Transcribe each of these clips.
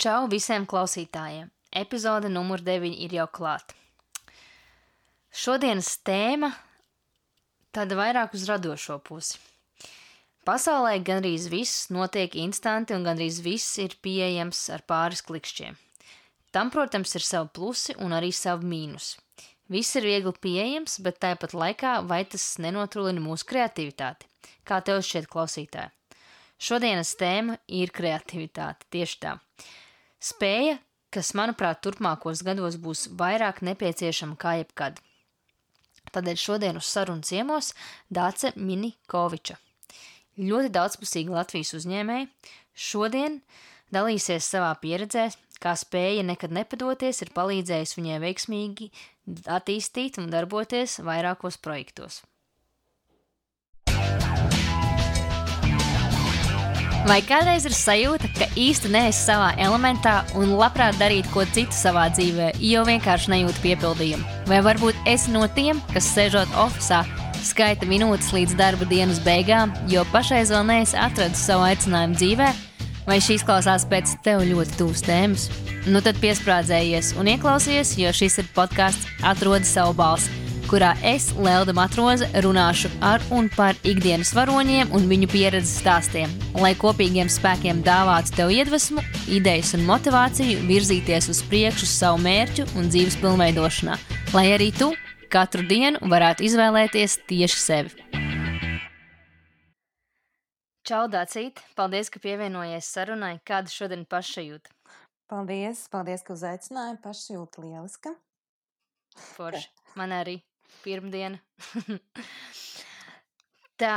Čau visiem klausītājiem! Epizode numur 9 ir jau klāta. Šodienas tēma tāda vairāk uz radošo pusi. Pasaulē gandrīz viss notiek instanti un gandrīz viss ir pieejams ar pāris klikšķiem. Tam, protams, ir savi plusi un arī savi mīnusi. Viss ir viegli pieejams, bet tāpat laikā vai tas nenotrūlina mūsu kreativitāti? Kā tev šķiet, klausītāji? Šodienas tēma ir kreativitāte, tieši tā. Spēja, kas, manuprāt, turpmākos gados būs vairāk nepieciešama kā jebkad. Tādēļ šodien uz sarunu ciemos Dāce Minikoviča. Ļoti daudzpusīga Latvijas uzņēmēja šodien dalīsies savā pieredzē, kā spēja nekad nepadoties ir palīdzējusi viņai veiksmīgi attīstīt un darboties vairākos projektos. Vai kādreiz ir sajūta, ka īsti neesi savā elementā un labprāt darītu ko citu savā dzīvē, jo vienkārši nejūti piepildījumu? Vai varbūt esi no tiem, kas sēžot oficiālā, skaita minūtes līdz darba dienas beigām, jo pašreiz vēl neesi atradis savu aicinājumu dzīvē? Vai šīs klausās pēc tev ļoti tuvas tēmas? Nu tad piesprādzējies un ieklausies, jo šis ir podkāsts Atrodi savu balsi kurā es, Lelda Matroze, runāšu ar un par ikdienas varoņiem un viņu pieredzes stāstiem, lai kopīgiem spēkiem dāvātu tev iedvesmu, idejas un motivāciju virzīties uz priekšu savu mērķu un dzīves pilnveidošanā, lai arī tu katru dienu varētu izvēlēties tieši sevi. Čau, Dācīt! Paldies, ka pievienojies sarunai. Kāda šodien pašsajūta? Paldies, paldies, ka uzaicināji. Pašsajūta lieliska. Forši. Man arī pirmdiena. Tā,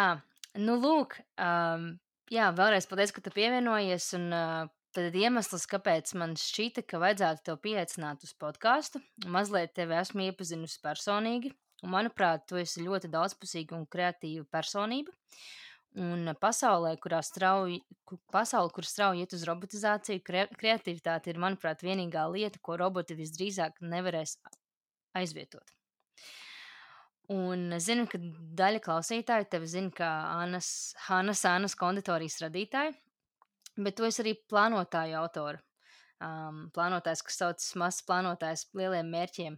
nu lūk, um, jā, vēlreiz paldies, ka tu pievienojies. Un uh, tad iemesls, kāpēc man šķita, ka vajadzētu tev pieaicināt uz podkāstu, mazliet tevi esmu iepazinusi personīgi. Un, manuprāt, tu esi ļoti daudzpusīga un kreatīva personība. Un pasaulē, kurā strauji, pasaule, kur strauji iet uz robotizāciju, kre, kreativitāte ir, manuprāt, vienīgā lieta, ko roboti visdrīzāk nevarēs aizvietot. Un zinu, ka daļa klausītāju tevi zina kā Anas, Hannas Anas konditorijas radītāju, bet tu esi arī plānotāju autora. Um, plānotājs, kas saucas mazs plānotājs lieliem mērķiem.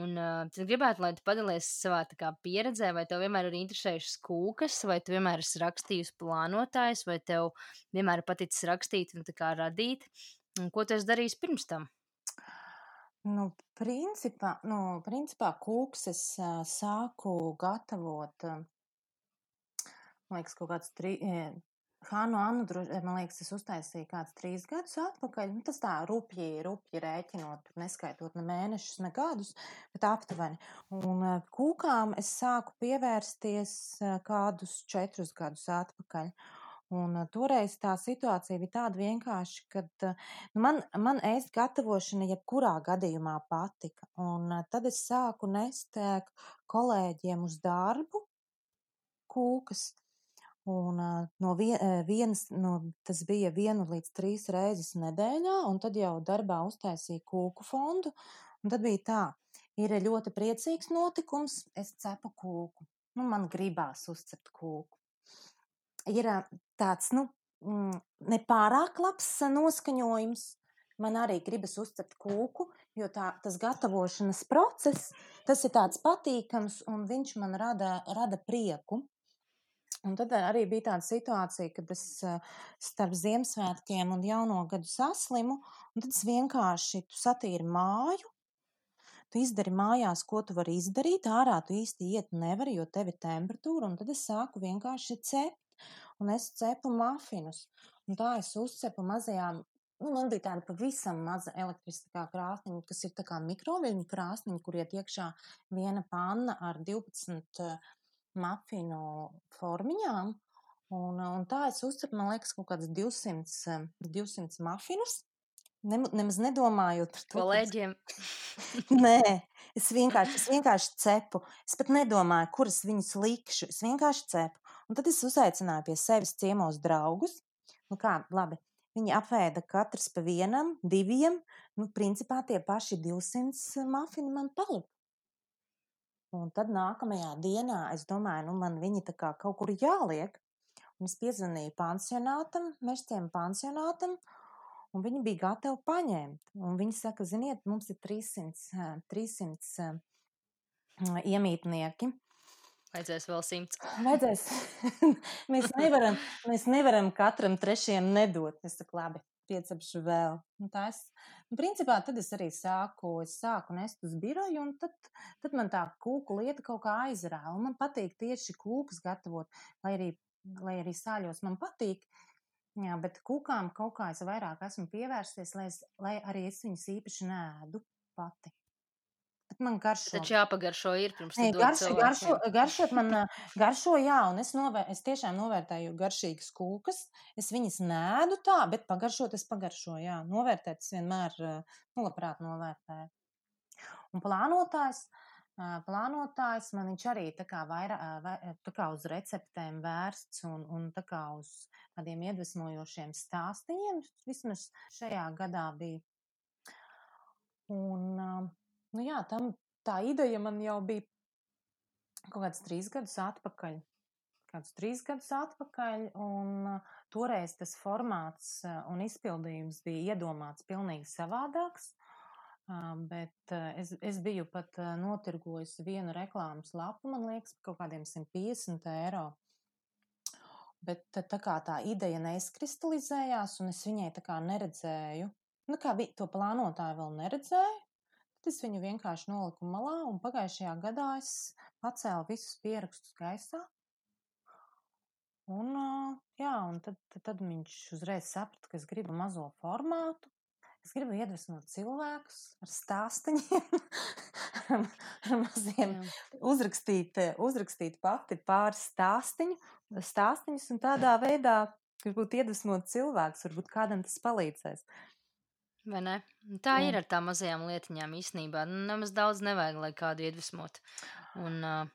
Un uh, tad gribētu, lai tu padalies savā kā, pieredzē, vai tev vienmēr ir interesējušas kūkas, vai tu vienmēr esi rakstījusi plānotājs, vai tev vienmēr paticis rakstīt un kā, radīt. Un ko tu esi darījis pirms tam? Nu, principā, nu, principā kūks es uh, sāku gatavot, uh, man liekas, kaut kāds trī, Hānu Annu, man liekas, es uztaisīju kāds trīs gadus atpakaļ. Nu, tas tā rupji, rupji rēķinot, neskaitot ne mēnešus, ne gadus, bet aptuveni. Un uh, kūkām es sāku pievērsties uh, kādus četrus gadus atpakaļ. Un toreiz tā situācija bija tāda vienkārši, ka nu, man, man ēst gatavošana jebkurā gadījumā patika. Un tad es sāku nest kolēģiem uz darbu kūkas. Un no vienas, no, tas bija vienu līdz trīs reizes nedēļā, un tad jau darbā uztaisīja kūku fondu. Un tad bija tā, ir ļoti priecīgs notikums, es cepu kūku. Nu, man gribās uzcept kūku ir tāds, nu, mm, nepārāk labs noskaņojums. Man arī gribas uzcept kūku, jo tā, tas gatavošanas process, tas ir tāds patīkams un viņš man rada, rada prieku. Un tad arī bija tāda situācija, kad es starp Ziemassvētkiem un Jauno gadu saslimu, un tad es vienkārši satīru māju, tu izdari mājās, ko tu vari izdarīt, ārā tu īsti iet nevari, jo tev ir temperatūra, un tad es sāku vienkārši cept un es cepu mafinus. Un tā es uzcepu mazajām, nu, man bija tāda pavisam maza elektriskā krāsniņa, kas ir tā kā mikroviļņu krāsniņa, kur iet iekšā viena panna ar 12 uh, mafinu formiņām. Un, un tā es uzcepu, man liekas, kaut kādas 200, 200 mafinus. Ne, nemaz nedomājot par to. Kolēģiem. Nē, es vienkārši, es vienkārši cepu. Es pat nedomāju, kuras viņas likšu. Es vienkārši cepu. Un tad es uzaicināju pie sevis ciemos draugus. Nu kā, labi, viņi apēda katrs pa vienam, diviem. Nu, principā tie paši 200 mafini man palika. Un tad nākamajā dienā es domāju, nu man viņi tā kā kaut kur jāliek. Un es piezvanīju pansionātam, mežtiem pansionātam, un viņi bija gatavi paņemt. Un viņi saka, ziniet, mums ir 300, 300 iemītnieki. Vajadzēs vēl simts. Vajadzēs. mēs, nevaram, mēs nevaram katram trešajam nedot. Es saku, labi, piecepšu vēl. Un tā es, nu, principā, tad es arī sāku, es sāku nest uz biroju, un tad, tad man tā kūku lieta kaut kā aizrāva. Man patīk tieši kūkas gatavot, lai arī, lai arī sāļos man patīk. Jā, bet kūkām kaut kā es vairāk esmu pievērsties, lai, es, lai arī es viņas īpaši nēdu pati. Man garšo. Taču jāpagaršo ir pirms dod garšo, garšo, garšot man garšo, jā, un es, novēr, es tiešām novērtēju garšīgas kūkas. Es viņas nēdu tā, bet pagaršot es pagaršoju, jā. Novērtēt es vienmēr, nu, labprāt novērtēju. Un plānotājs, plānotājs man viņš arī tā kā vairāk, vai, tā kā uz receptēm vērsts un, un tā kā uz tādiem iedvesmojošiem stāstījiem, vismaz šajā gadā bija. Un, nu jā, tam tā ideja man jau bija kaut kāds trīs gadus atpakaļ. Kādus trīs gadus atpakaļ, un uh, toreiz tas formāts uh, un izpildījums bija iedomāts pilnīgi savādāks. Uh, bet es, es biju pat notirgojusi vienu reklāmas lapu, man liekas, par kaut kādiem 150 eiro. Bet tā kā tā ideja neizkristalizējās, un es viņai tā kā neredzēju, nu kā vi, to plānotāju vēl neredzēju, tad es viņu vienkārši noliku malā, un pagājušajā gadā es pacēlu visus pierakstus gaisā. Un, jā, un tad, tad, viņš uzreiz saprata, ka es gribu mazo formātu. Es gribu iedvesmot cilvēkus ar stāstiem, ar maziem, uzrakstīt, uzrakstīt pati pāris stāstiņu, stāstiņus un tādā veidā, varbūt iedvesmot cilvēkus, varbūt kādam tas palīdzēs. Vai ne? Un Tā ir Jā. ar tām mazajām lietiņām īstenībā. Nu, Nemaz daudz nevajag, lai kādu iedvesmot. Un, uh,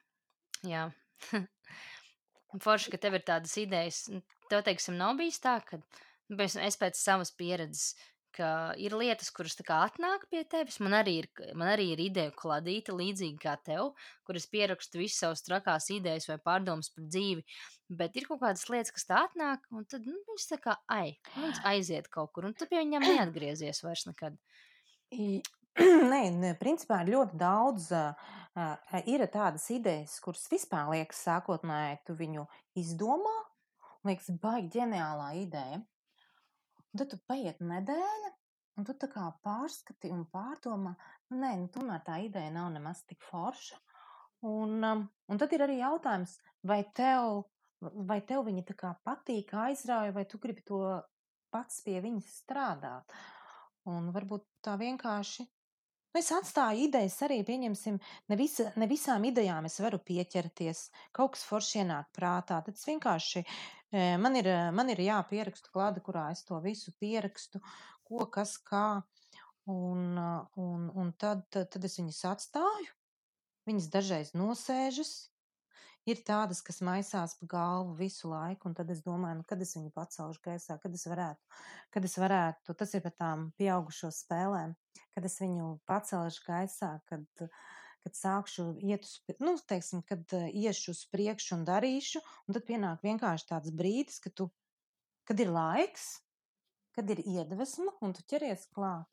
jā. Un Forši, ka tev ir tādas idejas. Un Tev, teiksim, nav bijis tā, ka nu, es pēc savas pieredzes, ka ir lietas, kuras atnāk pie tevis. Man arī ir, man arī ir ideja kladīta, līdzīgi kā tev, kuras pierakstu visas savas trakās idejas vai pārdomas par dzīvi. Bet ir kaut kādas lietas, kas tā atnāk, un tad nu, viņas tā kā ai, viņas aiziet kaut kur, un tu pie viņiem neatgriezies vairs nekad. Nē, nē, principā ir ļoti daudz. ā, Ir tādas idejas, kuras vispār liekas sākotnēji, tu viņu izdomā, liekas, baigi ģeniālā ideja. Un tad tu paiet nedēļa, un tu tā kā pārskati un pārdomā, nu, nē, nu, tomēr tā ideja nav nemaz tik forša. Un, um, un tad ir arī jautājums, vai tev, vai tev viņa tā kā patīk, aizrauja, vai tu gribi to pats pie viņas strādāt. Un varbūt tā vienkārši. Nu, es atstāju idejas arī, pieņemsim, ne, visa, ne visām idejām es varu pieķerties. Kaut kas forši ienāk prātā. Tad es vienkārši, man ir, man ir jāpierakstu klāda, kurā es to visu pierakstu, ko, kas, kā. Un, un, un tad, tad es viņas atstāju. Viņas dažreiz nosēžas. Ir tādas, kas maisās pa galvu visu laiku, un tad es domāju, nu, kad es viņu pacelšu gaisā, kad es varētu, kad es varētu, tas ir par tām pieaugušo spēlēm, kad es viņu pacelšu gaisā, kad, kad sākšu iet uz, nu, teiksim, kad eh, iešu uz priekšu un darīšu, un tad pienāk vienkārši tāds brīdis, kad tu, kad ir laiks, kad ir iedvesma, un tu ķeries klāt.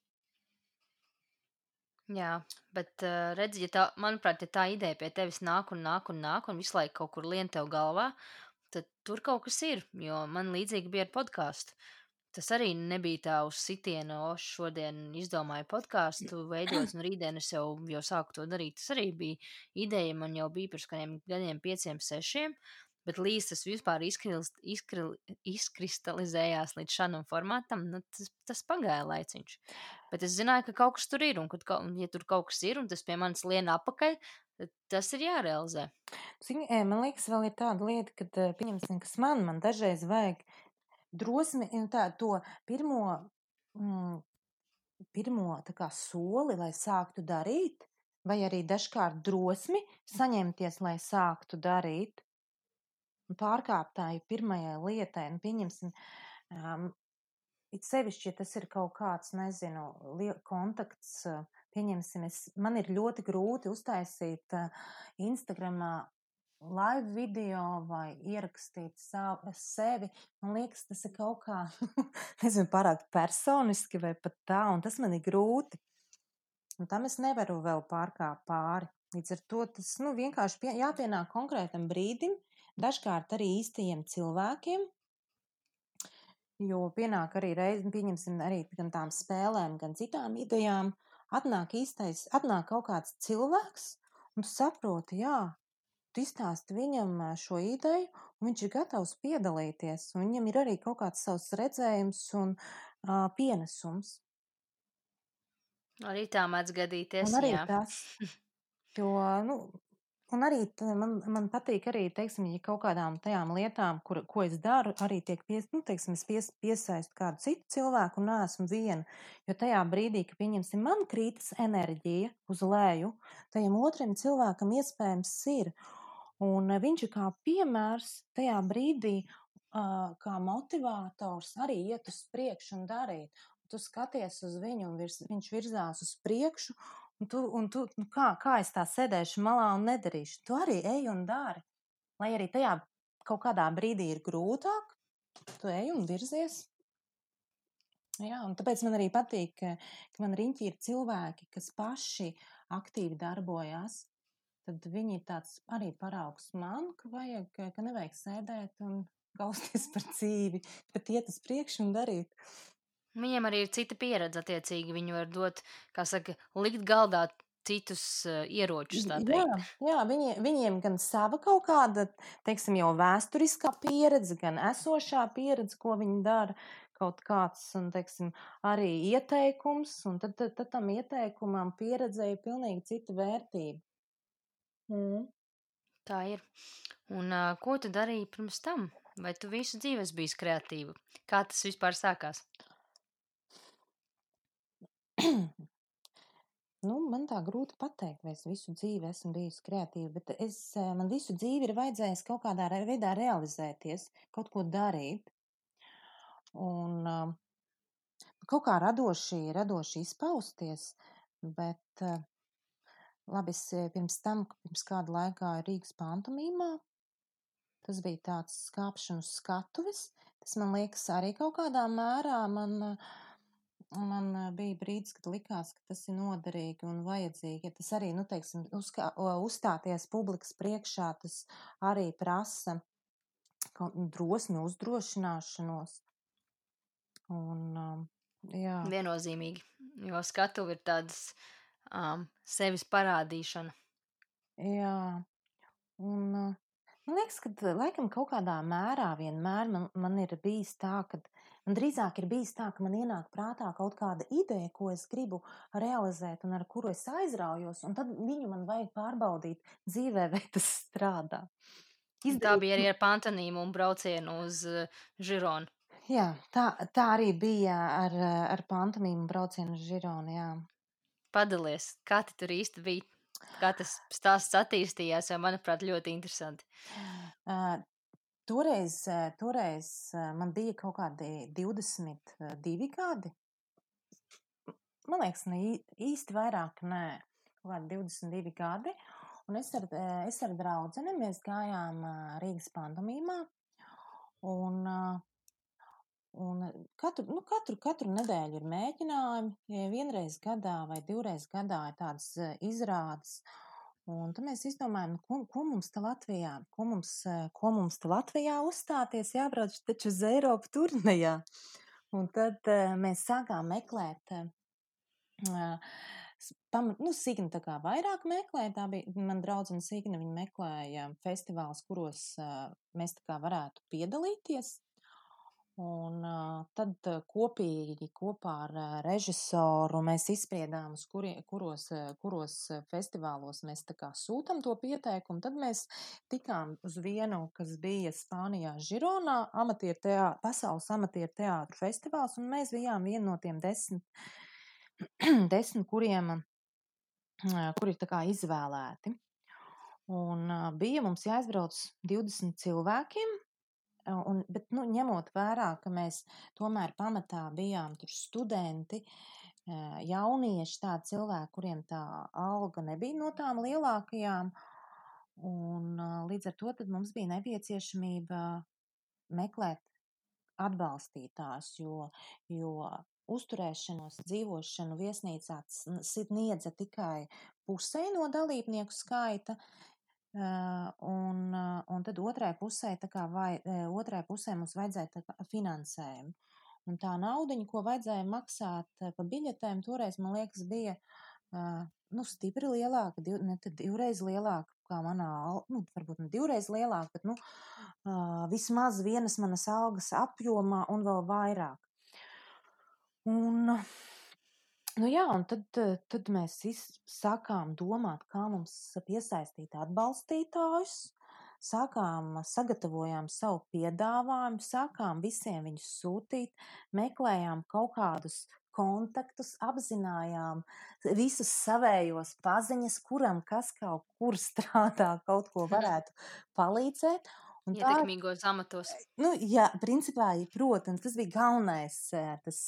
Jā, bet uh, redzi, ja tā, manuprāt, ja tā ideja pie tevis nāk un nāk un nāk un visu laiku kaut kur lien tev galvā, tad tur kaut kas ir. Jo man līdzīgi bija ar podkāstu. Tas arī nebija tā uz sitienu, o, šodien izdomāju podkāstu, veidot, un rītdien es jau, jau sāku to darīt. Tas arī bija ideja, man jau bija pirms kādiem gadiem, pieciem, sešiem. Bet līdz tas vispār izkril- izkril- izkristalizējās līdz šādam formātam, nu, tas, tas pagāja laiciņš. Bet es zināju, ka kaut kas tur ir, un, kad, un ja tur kaut kas ir, un tas pie manis lien apakaļ, tas ir jārealizē. Zini, e, man liekas, vēl ir tāda lieta, ka, e, pieņemsim, kas man, man dažreiz vajag drosmi, un tā, to pirmo, mm, pirmo kā soli, lai sāktu darīt, vai arī dažkārt drosmi saņemties, lai sāktu darīt, un pārkāpt tai pirmajai lietai, un pieņemsim, um, it sevišķi, ja tas ir kaut kāds, nezinu, kontakts, pieņemsim, es, man ir ļoti grūti uztaisīt Instagramā live video vai ierakstīt savu, sevi. Man liekas, tas ir kaut kā, nezinu, pārāk personiski vai pat tā, un tas man ir grūti. Un tam es nevaru vēl pārkāpt pāri. Līdz ar to tas nu, vienkārši pie, jāpienāk konkrētam brīdim, dažkārt arī īstajiem cilvēkiem. Jo pienāk arī reizes, pieņemsim, arī gan tām spēlēm, gan citām idejām, atnāk īstais, atnāk kaut kāds cilvēks, un tu saproti, jā, tu izstāsti viņam šo ideju, un viņš ir gatavs piedalīties, un viņam ir arī kaut kāds savs redzējums un uh, pienesums. Arī tā mēdz gadīties. Un arī jā. tas, jo, nu, un arī man, man patīk arī, teiksim, ja kaut kādām tajām lietām, kur, ko es daru, arī tiek pies, nu, teiksim, es pies, piesaistu kādu citu cilvēku un neesmu viena. Jo tajā brīdī, kad pieņemsim, man krītas enerģija uz leju, tajam otram cilvēkam iespējams ir. Un eh, viņš ir kā piemērs tajā brīdī, kā motivators arī iet uz priekšu un darīt. Tu skaties uz viņu, un virs, viņš virzās uz priekšu, un tu, un tu nu kā, kā es tā sēdēšu malā un nedarīšu. Tu arī ej un dari. Lai arī tajā kaut kādā brīdī ir grūtāk, tu ej un virzies. Jā, un tāpēc man arī patīk, ka, man riņķi ir cilvēki, kas paši aktīvi darbojās tad viņi ir tāds arī paraugs man, ka vajag, ka nevajag sēdēt un gausties par dzīvi, bet iet uz priekšu un darīt. Viņiem arī ir cita pieredze, attiecīgi viņi var dot, kā saka, likt galdā citus uh, ieročus. Jā, jā viņi, viņiem gan sava kaut kāda, teiksim, jau vēsturiskā pieredze, gan esošā pieredze, ko viņi dara, kaut kāds, un, teiksim, arī ieteikums, un tad, tad, tad tam ieteikumam pieredzēja pilnīgi cita vērtība. Mm. Tā ir. Un uh, ko tu darīji pirms tam? Vai tu visu dzīvi esi bijis kreatīva? Kā tas vispār sākās? Nu, man tā grūti pateikt, vai es visu dzīvi esmu bijusi kreatīva, bet es, man visu dzīvi ir vajadzējis kaut kādā veidā realizēties, kaut ko darīt. Un kaut kā radoši, radoši izpausties, bet labi, es eh, pirms tam, pirms kāda laika Rīgas pantomīmā, tas bija tāds skāpšanu skatuves, tas man liekas arī kaut kādā mērā man uh, Man eh, bija brīdis, kad likās, ka tas ir noderīgi un vajadzīgi. Ja tas arī, nu, teiksim, uzkā, uzstāties publikas priekšā, tas arī prasa drosmi, uzdrošināšanos. Un, um, jā, Viennozīmīgi, jo skatuve ir tādas um, sevis parādīšana. jā. Un, uh, man liekas, ka t- laikam kaut kādā mērā vienmēr man, man ir bijis tā, ka man drīzāk ir bijis tā, ka man ienāk prātā kaut kāda ideja, ko es gribu realizēt un ar kuru es aizraujos, un tad viņu man vajag pārbaudīt dzīvē, vai tas strādā. Un Tā bija arī ar pantonīmu un braucienu uz uh, Žironu. Jā, tā, tā arī bija ar, eh, ar pantomīmu braucienu uz Žironu, jā. Padalies, kā tu tur īsti bija? Kā tas stāsts attīstījās, jo, manuprāt, ļoti interesanti. Uh, toreiz, toreiz man bija kaut kādi 22 gadi. Man liekas, ne īsti vairāk, nē, kaut kādi 22 gadi. Un es ar, es ar draudzeni, mēs gājām Rīgas pantomīmā. Un, eh, un katru, nu, katru, katru nedēļu ir mēģinājumi. ja Vienreiz gadā vai divreiz gadā ir tādas eh, izrādes. Un tad mēs izdomājām, nu, ko, ko mums te Latvijā, ko mums, ko mums te Latvijā uzstāties, jābrauc taču uz Eiropu turnejā. Un tad mēs sākām meklēt, pamat, nu, Signa tā kā vairāk meklēja, tā bija man draudzene Signa, viņa meklēja festivāls, kuros eh, mēs tā kā varētu piedalīties. Un uh, tad kopīgi kopā ar uh, režisoru mēs izspriedām, kuri, kuros, uh, kuros festivālos mēs sūtam to pieteikumu. Tad mēs tikām uz vienu, kas bija Spānijā, Žironā, amatieru teā, pasaules amatieru teātru festivāls, un mēs bijām viena no tiem desmit, desmit kuriem, kuri ir izvēlēti. Un bija mums jāizbrauc 20 cilvēkiem, Un, bet, nu, ņemot vērā, ka mēs tomēr pamatā bijām tur studenti, jaunieši, tādi cilvēki, kuriem tā alga nebija no tām lielākajām, Un līdz ar to mums bija nepieciešamība meklēt atbalstītājus, jo, jo uzturēšanos, dzīvošanu viesnīcā sniedza tikai pusē no dalībnieku skaita. Un, un tad otrai pusē, kā vai, otrai pusē mums vajadzēja finansējumu. Un tā naudiņa, ko vajadzēja maksāt par biļetēm, toreiz, man liekas, bija nu, stipri lielāka, div, ne divreiz lielāka kā manā, nu, varbūt ne divreiz lielāka, bet nu, vismaz vienas manas algas apjomā un vēl vairāk. Un, nu jā, un tad, tad mēs sākām domāt, kā mums piesaistīt atbalstītājus, sākām, sagatavojām savu piedāvājumu, sākām visiem viņus sūtīt, meklējām kaut kādus kontaktus, apzinājām visus savējos paziņas, kuram kas kaut kur strādā, kaut ko varētu palīdzēt. Un Ietekmīgos tā, amatos. Nu, jā, principā, protams, tas bija galvenais, tas,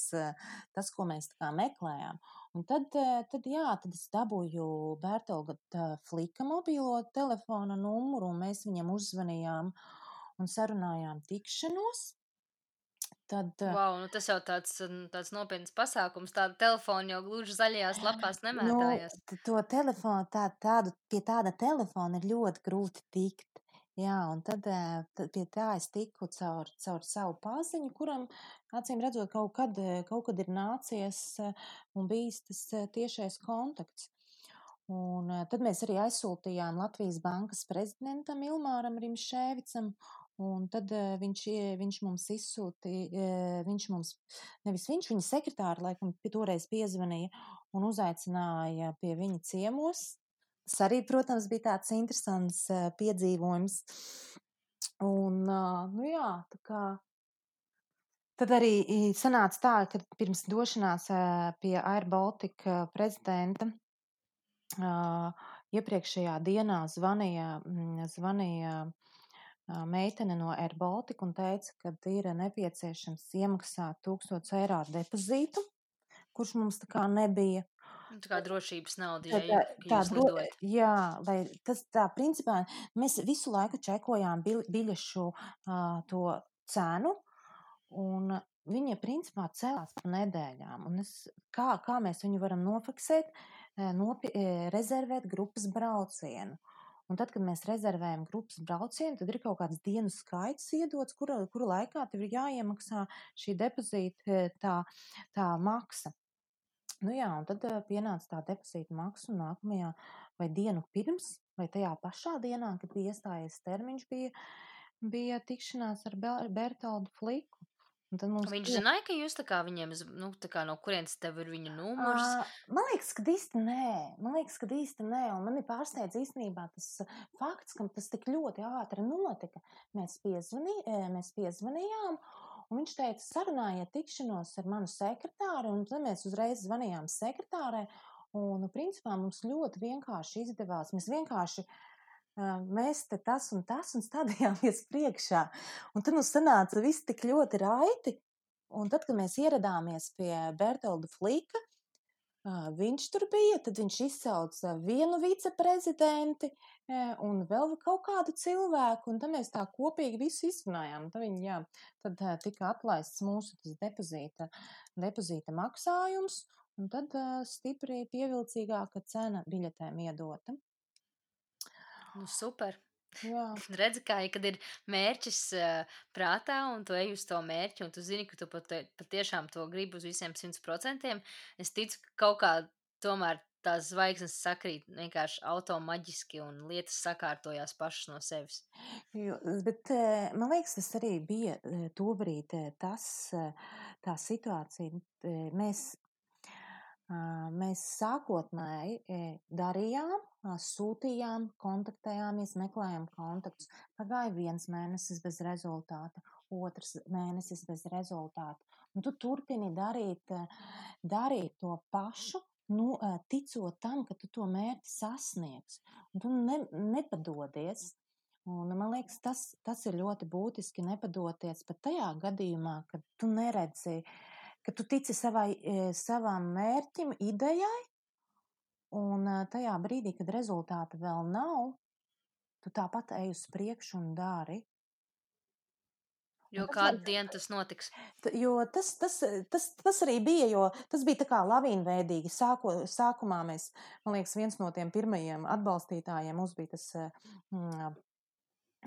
tas ko mēs meklējām. Un tad, tad, jā, tad es dabūju Bērtolga flika mobīlo telefona numuru, un mēs viņam uzzvanījām un sarunājām tikšanos. Tad, wow, nu tas jau tāds, tāds nopietns pasākums. Tāda telefona jau gluži zaļajās lapās nu, nemētājās. Nu, to telefonu, tā, tādu, pie tāda telefona ir ļoti grūti tikt. Jā, un tad, tad pie tā es tiku caur, caur savu paziņu, kuram, acīm redzot, kaut kad, kaut kad ir nācies un bijis tas tiešais kontakts. Un tad mēs arī aizsūtījām Latvijas bankas prezidentam Ilmāram Rimšēvicam, un tad viņš, viņš mums izsūtīja, viņš mums, nevis viņš, viņa sekretāra, laikam, toreiz piezvanīja un uzaicināja pie viņa ciemos, Tas arī, protams, bija tāds interesants uh, piedzīvojums. Un, uh, nu jā, tā kā. Tad arī sanāca tā, ka pirms došanās pie Air Baltica prezidenta iepriekšējā dienā zvanīja, zvanīja uh, meitene no Air Baltica un teica, ka ir nepieciešams iemaksāt 1000 eiro depozītu, kurš mums tā kā nebija. Nu, tā kā drošības nauda, ja, tā, tā, dro, jā, lai tas tā principā mēs visu laiku čekojām biļešu uh, to cenu, un viņa principā celās pa nedēļām. Un es, kā, kā mēs viņu varam nofiksēt, nopi, rezervēt grupas braucienu. Un tad, kad mēs rezervējam grupas braucienu, tad ir kaut kāds dienu skaits iedots, kura, kura laikā tev ir jāiemaksā šī depozīta tā, tā maksa. Nu jā, un tad uh, pienāca tā depozīta maksa, nākamajā vai dienu pirms, vai tajā pašā dienā, kad bija iestājies termiņš, bija, bija tikšanās ar Bertoldu Fliku. Viņš bija... zināja, ka jūs tā kā viņiem, nu, tā kā no kurienes tev ir viņa numurs? Uh, man liekas, ka īsti nē. Man liekas, ka īsti nē. Un mani pārsteidz īstenībā tas fakts, ka tas tik ļoti ātri notika. Mēs, piezvanī, mēs piezvanījām, Un viņš teica, sarunājiet tikšanos ar manu sekretāru, un tad mēs uzreiz zvanījām sekretārai. Un, nu, principā, mums ļoti vienkārši izdevās. Mēs vienkārši mēs te tas un tas un stādījāmies priekšā. Un tad mums sanāca viss tik ļoti raiti. Un tad, kad mēs ieradāmies pie Bertolda Flika, Viņš tur bija, tad viņš izsauca vienu viceprezidenti un vēl kaut kādu cilvēku, un tad mēs tā kopīgi visu izrunājām. Tad, viņi, jā, tad tika atlaists mūsu depozīta, depozīta maksājums, un tad stipri pievilcīgāka cena biļetēm iedota. Nu, super. Redzi, kā ja, kad ir mērķis uh, prātā, un tu ej uz to mērķi, un tu zini, ka tu pat, patiešām to gribi uz visiem simt procentiem. Es ticu, ka kaut kā tomēr tās zvaigznes sakrīt vienkārši automaģiski, un lietas sakārtojās pašas no sevis. Jo, bet man liekas, tas arī bija tobrīd tas, tā situācija. Mēs Mēs sākotnēji darījām, sūtījām, kontaktējāmies, meklējām kontaktus. Pagāja viens mēnesis bez rezultāta, otrs mēnesis bez rezultāta. Un tu turpini darīt, darīt to pašu, nu, ticot tam, ka tu to mērķi sasniegs. Un tu ne, nepadodies. Un, man liekas, tas, tas ir ļoti būtiski nepadoties pat tajā gadījumā, kad tu neredzi uh, ka tu tici savai, e, savam mērķim, idejai, un e, tajā brīdī, kad rezultāta vēl nav, tu tāpat ej uz priekšu un dari. Jo kādu dienu tas notiks? Jo tas, tas, tas, tas arī bija, jo tas bija tā kā lavīnveidīgi. Sāko, sākumā mēs, man liekas, viens no tiem pirmajiem atbalstītājiem mums bija tas mm,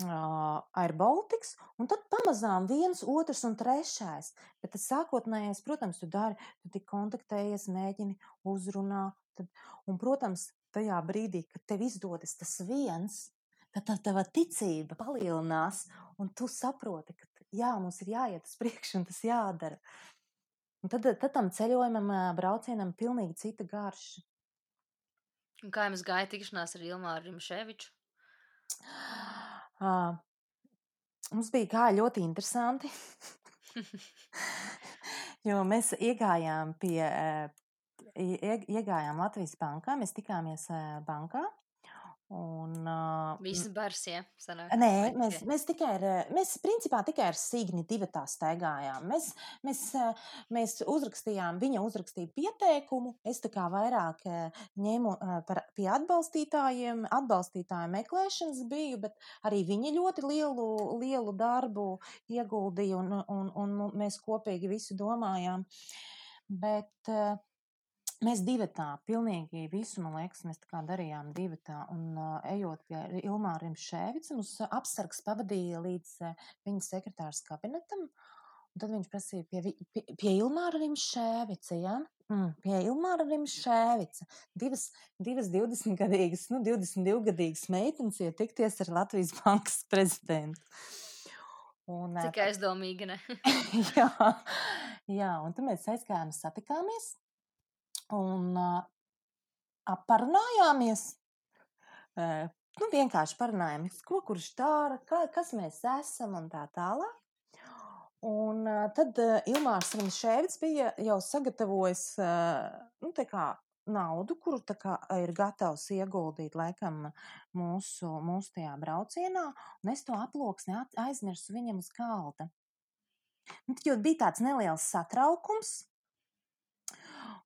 uh, Air Baltics, un tad pamazām viens, otrs un trešais. Bet tas sākotnējais, protams, tu dari, tu tik kontaktējies, mēģini uzrunāt. Tad, un, protams, tajā brīdī, kad tev izdodas tas viens, tad tā tava ticība palielinās, un tu saproti, ka jā, mums ir jāiet uz priekšu un tas jādara. Un tad, tad tam ceļojumam, braucienam, ir pilnīgi cita garša. Un kā jums gāja tikšanās ar Ilmāru Rimševiču? Uh, mums bija kā ļoti interesanti. jo mēs iegājām pie, iegājām Latvijas bankā, mēs tikāmies bankā. Un, uh, Visi bars, ja? Sanāk, nē, mēs, mēs tikai ar, mēs principā tikai ar Signi divi tā staigājām. Mēs, mēs, mēs uzrakstījām, viņa uzrakstīja pieteikumu, es tā kā vairāk ņēmu par, pie atbalstītājiem, atbalstītāju meklēšanas biju, bet arī viņa ļoti lielu, lielu darbu ieguldīja un, un, un mēs kopīgi visu domājām. Bet, uh, Mēs divi tā, pilnīgi visu, man liekas, mēs tā kā darījām divi tā, un uh, ejot pie Ilmāra Rimšēvica, mums apsargs pavadīja līdz uh, viņa sekretārs kabinetam, un tad viņš prasīja pie, pie, pie Ilmāra Rimšēvica, ja? Mm, pie Ilmāra Rimšēvica. Divas, divas 20-gadīgas, nu, 22-gadīgas meitenes ietikties ar Latvijas bankas prezidentu. Un, Cik aizdomīgi, ne? jā, jā, un tad mēs aizgājām, satikāmies un uh, parunājāmies. Uh, nu, vienkārši parunājāmies, ko kurš dara, kā, kas mēs esam un tā tālāk. Un uh, tad uh, Ilmārs Rimšēvits bija jau sagatavojis uh, nu, kā, naudu, kuru kā, ir gatavs ieguldīt laikam mūsu, mūsu tajā braucienā, un es to aploksni aizmirsu viņam uz galda. Nu, jo bija tāds neliels satraukums,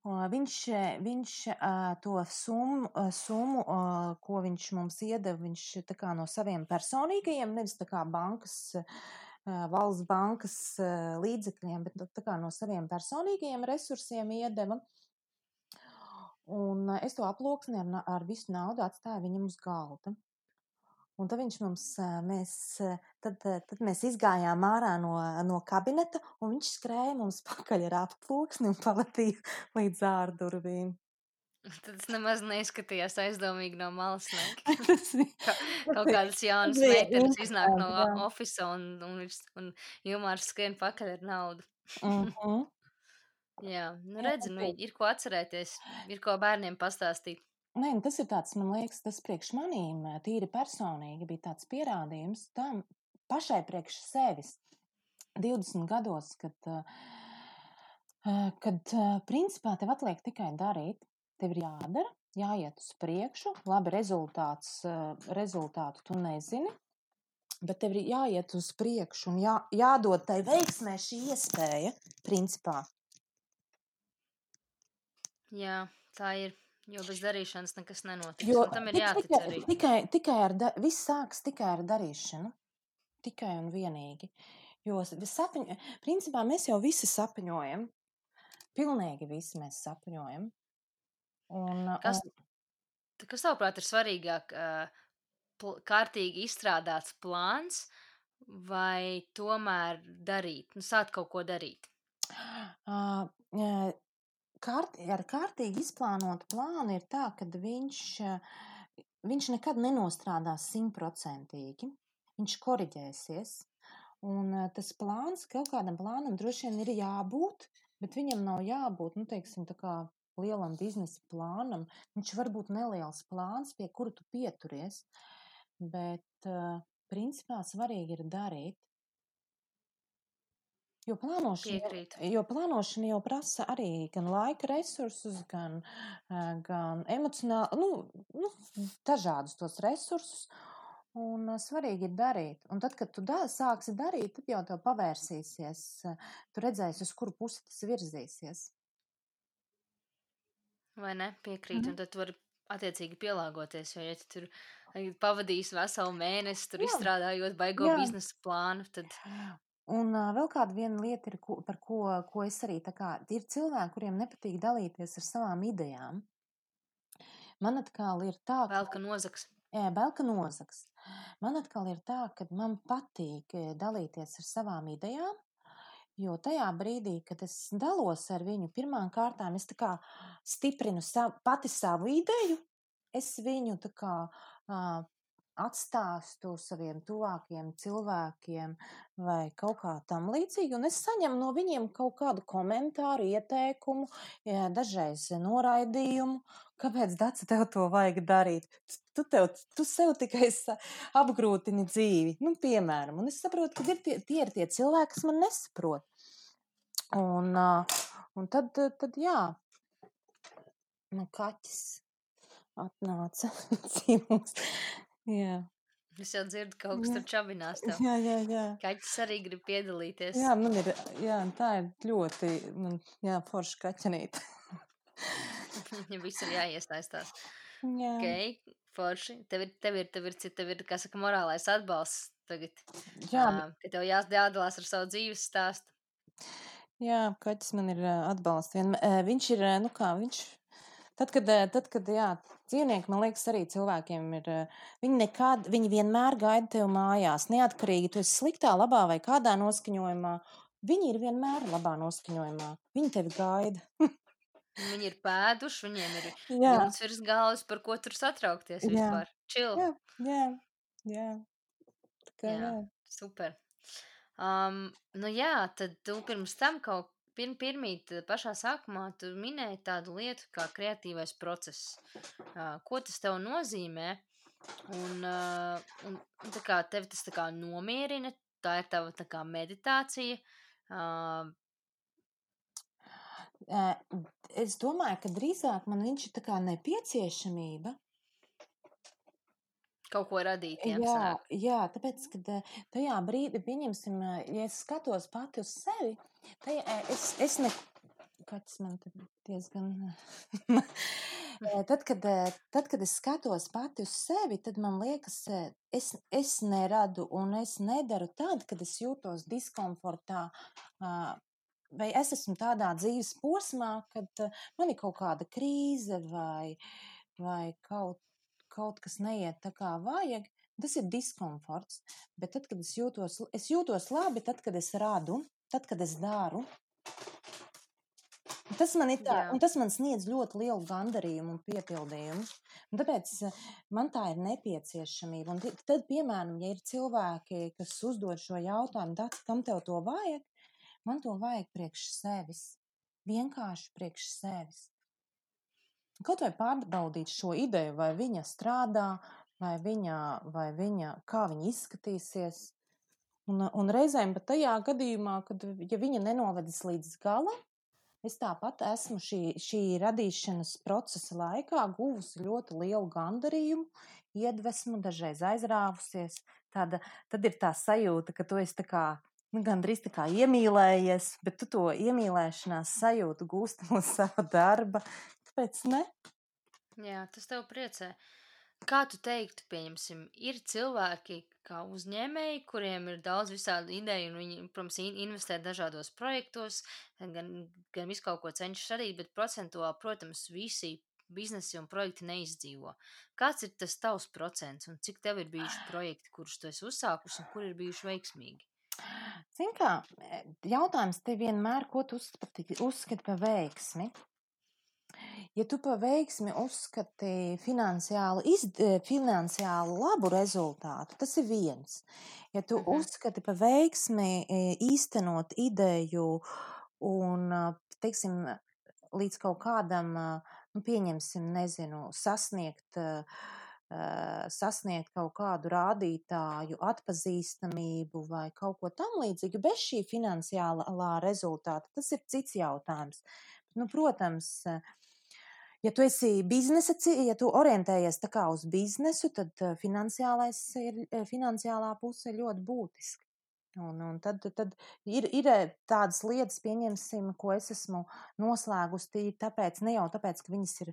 Viņš, viņš to summu, summu, ko viņš mums iedeva, viņš no saviem personīgajiem, nevis bankas, valsts bankas līdzekļiem, bet no saviem personīgajiem resursiem iedeva. Un es to aploksni ar, ar visu naudu atstāju viņam uz galda. Un tad viņš mums, mēs, tad, tad mēs izgājām ārā no, no kabineta, un viņš skrēja mums pakaļ ar aploksni un pavadīja līdz ārdurvīm. Tad tas nemaz neizskatījās aizdomīgi no malas. Ka, kaut kādas jaunas meitenes iznāk no oficiāla un, un, un Jumārs skrien pakaļ ar naudu. Mm -hmm. Jā, nu redzi, nu, ir ko atcerēties, ir ko bērniem pastāstīt. Nē, nu tas ir tāds, man liekas, tas priekš manīm tīri personīgi bija tāds pierādījums tam pašai priekš sevis 20 gados, kad, kad principā tev atliek tikai darīt, tev ir jādara, jāiet uz priekšu, labi rezultāts, rezultātu tu nezini, bet tev ir jāiet uz priekšu un jā, jādod tai veiksmē šī iespēja, principā. Jā, tā ir. Jo bez darīšanas nekas nenotiks. Jo, tam ir jātic tikai, arī. Tikai, tikai ar, da, viss sāks tikai ar darīšanu. Tikai un vienīgi. Jo sapņu, principā mēs jau visi sapņojam. Pilnīgi visi mēs sapņojam. Un, kas, un... kas tavuprāt ir svarīgāk? Kārtīgi izstrādāts plāns vai tomēr darīt, nu, sākt kaut ko darīt? Uh, kārt, ar kārtīgi izplānotu plānu ir tā, ka viņš, viņš nekad nenostrādās simtprocentīgi. Viņš koriģēsies. Un tas plāns, kaut kādam plānam droši vien ir jābūt, bet viņam nav jābūt, nu, teiksim, tā kā lielam biznesa plānam. Viņš var būt neliels plāns, pie kura tu pieturies, bet principā svarīgi ir darīt. Jo plānošana, Piekrītu. jo plānošana jau prasa arī gan laika resursus, gan, gan emocionāli, nu, nu, dažādus tos resursus. Un svarīgi ir darīt. Un tad, kad tu da, sāksi darīt, tad jau tev pavērsīsies. Tu redzēsi, uz kuru pusi tas virzīsies. Vai ne? Piekrīt. Mm -hmm. Un tad tu vari attiecīgi pielāgoties. Jo, ja tu tur pavadījis veselu mēnesi, tur Jā. izstrādājot baigo Jā. biznesa plānu, tad Un uh, vēl kāda viena lieta ir, ko, par ko, ko es arī tā kā, ir cilvēki, kuriem nepatīk dalīties ar savām idejām. Man atkal ir tā, ka, ka nozaks. jā, vēl ka nozaks. Man atkal ir tā, ka man patīk dalīties ar savām idejām, jo tajā brīdī, kad es dalos ar viņu, pirmām kārtām es kā stiprinu savu, pati savu ideju, es viņu kā uh, atstāstu saviem tuvākiem cilvēkiem vai kaut kā tam līdzīgi, un es saņemu no viņiem kaut kādu komentāru, ieteikumu, jā, dažreiz noraidījumu, kāpēc Daci tev to vajag darīt. Tu, tev, tu sev tikai apgrūtini dzīvi, nu, piemēram, un es saprotu, ka ir tie, tie ir tie cilvēki, kas man nesaprot. Un, un tad, tad, jā, man kaķis atnāca ciemos. Jā, Es jau dzirdu, ka kaut kas Jā. tur čabinās tev. jā, jā, jā. Kaķis arī grib piedalīties. Jā, man ir, jā, tā ir ļoti, man, jā, forša kaķenīte. Viņam viss ir jāiesaistās. Jā. Ok, forši. Tev ir, tev ir, tev ir, tev ir, kā saka, morālais atbalsts tagad. Jā, ā, ka tev jās- jādalās ar savu dzīves stāstu. jā, kaķis man ir atbalsts. Vien, viņš ir, nu kā, viņš, tad, kad, ā, tad, kad, jā, dzīvnieki, man liekas, arī cilvēkiem ir, ā, viņi nekad, viņi vienmēr gaida tev mājās, neatkarīgi, tu esi sliktā, labā vai kādā noskaņojumā. Viņi ir vienmēr labā noskaņojumā. Viņi tevi gaida. Viņi ir pēduši, viņiem ir Jā, jumts virs galvas, par ko tur satraukties Jā. vispār. Čil. jā, jā, jā. Tā kā, Jā. jā. Super. Um, nu jā, tad tu pirms tam kaut pir, pirmīt eh, pašā sākumā tu minēji tādu lietu kā kreatīvais process. Uh, ko tas tev nozīmē? Un, uh, un tā kā tevi tas tā kā nomierina, tā ir tava tā kā meditācija. Uh, Es domāju, ka drīzāk man viņš ir tā kā nepieciešamība. kaut ko radīt, jā, sanāk. jā, tāpēc, kad tajā brīdī, pieņemsim, ja es skatos pati uz sevi, tajā, ē, es, es ne, kāds man te diezgan, tad, kad, tad, kad es skatos pati uz sevi, tad man liekas, es, es neradu un es nedaru tad, kad es jūtos diskomfortā, vai es esmu tādā dzīves posmā, kad man ir kaut kāda krīze vai, vai kaut kaut kas neiet tā kā vajag, tas ir diskomforts. Bet tad, kad es jūtos, es jūtos labi, tad, kad es radu, tad, kad es daru. Tas man, tā, tas man sniedz ļoti lielu gandarījumu un piepildījumu. Un tāpēc eh, man tā ir nepieciešamība. Un tad, piemēram, ja ir cilvēki, kas uzdod šo jautājumu, "Dati, kam tev to vajag, man to vajag priekš sevis. Vienkārši priekš sevis. Kaut vai pārbaudīt šo ideju, vai viņa strādā, vai viņa, vai viņa kā viņa izskatīsies. Un, un reizēm pat tajā gadījumā, kad ja viņa nenovedis līdz galam, es tāpat esmu šī, šī radīšanas procesa laikā guvusi ļoti lielu gandarījumu, iedvesmu, dažreiz aizrāvusies. Tāda, tad ir tā sajūta, ka tu esi tā kā, nu, gandrīz tā kā iemīlējies, bet tu to iemīlēšanās sajūtu gūsti no sava darba. Tāpēc ne? Jā, tas tev priecē. Kā tu teiktu, pieņemsim, ir cilvēki, kā uzņēmēji, kuriem ir daudz visādu ideju, un viņi, protams, in- investē dažādos projektos, gan, gan visu kaut ko cenšas darīt, bet procentuāli, protams, visi biznesi un projekti neizdzīvo. Kāds ir tas tavs procents, un cik tev ir bijuši projekti, kurus tu esi uzsākus, un kur ir bijuši veiksmīgi? Zini, kā e, jautājums te vienmēr, ko tu uzskati par veiksmi? Ja tu par veiksmi uzskati finansiāli, izd, e, finansiāli labu rezultātu, tas ir viens. Ja tu Mhm. uzskati par veiksmi e, īstenot ideju un, a, teiksim, līdz kaut kādam, nu, pieņemsim, nezinu, sasniegt, sasniegt kaut kādu rādītāju, atpazīstamību vai kaut ko tam līdzīgu, bez šī finansiālā rezultāta, tas ir cits jautājums. Nu, protams, a, Ja tu esi biznesa, ja tu orientējies tā kā uz biznesu, tad eh, finansiālais ir, eh, finansiālā puse ļoti būtiska. Un, un tad, tad ir, ir tādas lietas, pieņemsim, ko es esmu noslēgusi tīri tāpēc, ne jau tāpēc, ka viņas ir,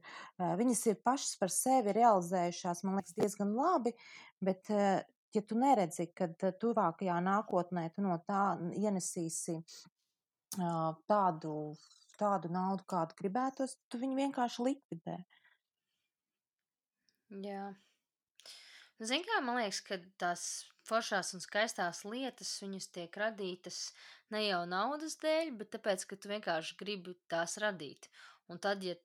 viņas ir pašas par sevi realizējušās, man liekas, diezgan labi, bet ja tu neredzi, ka tuvākajā nākotnē tu no tā ienesīsi tādu, tādu naudu, kādu gribētos, tu viņu vienkārši likvidē. Jā. Zini, kā man liekas, ka tās foršās un skaistās lietas, viņas tiek radītas ne jau naudas dēļ, bet tāpēc, ka tu vienkārši gribi tās radīt. Un tad, ja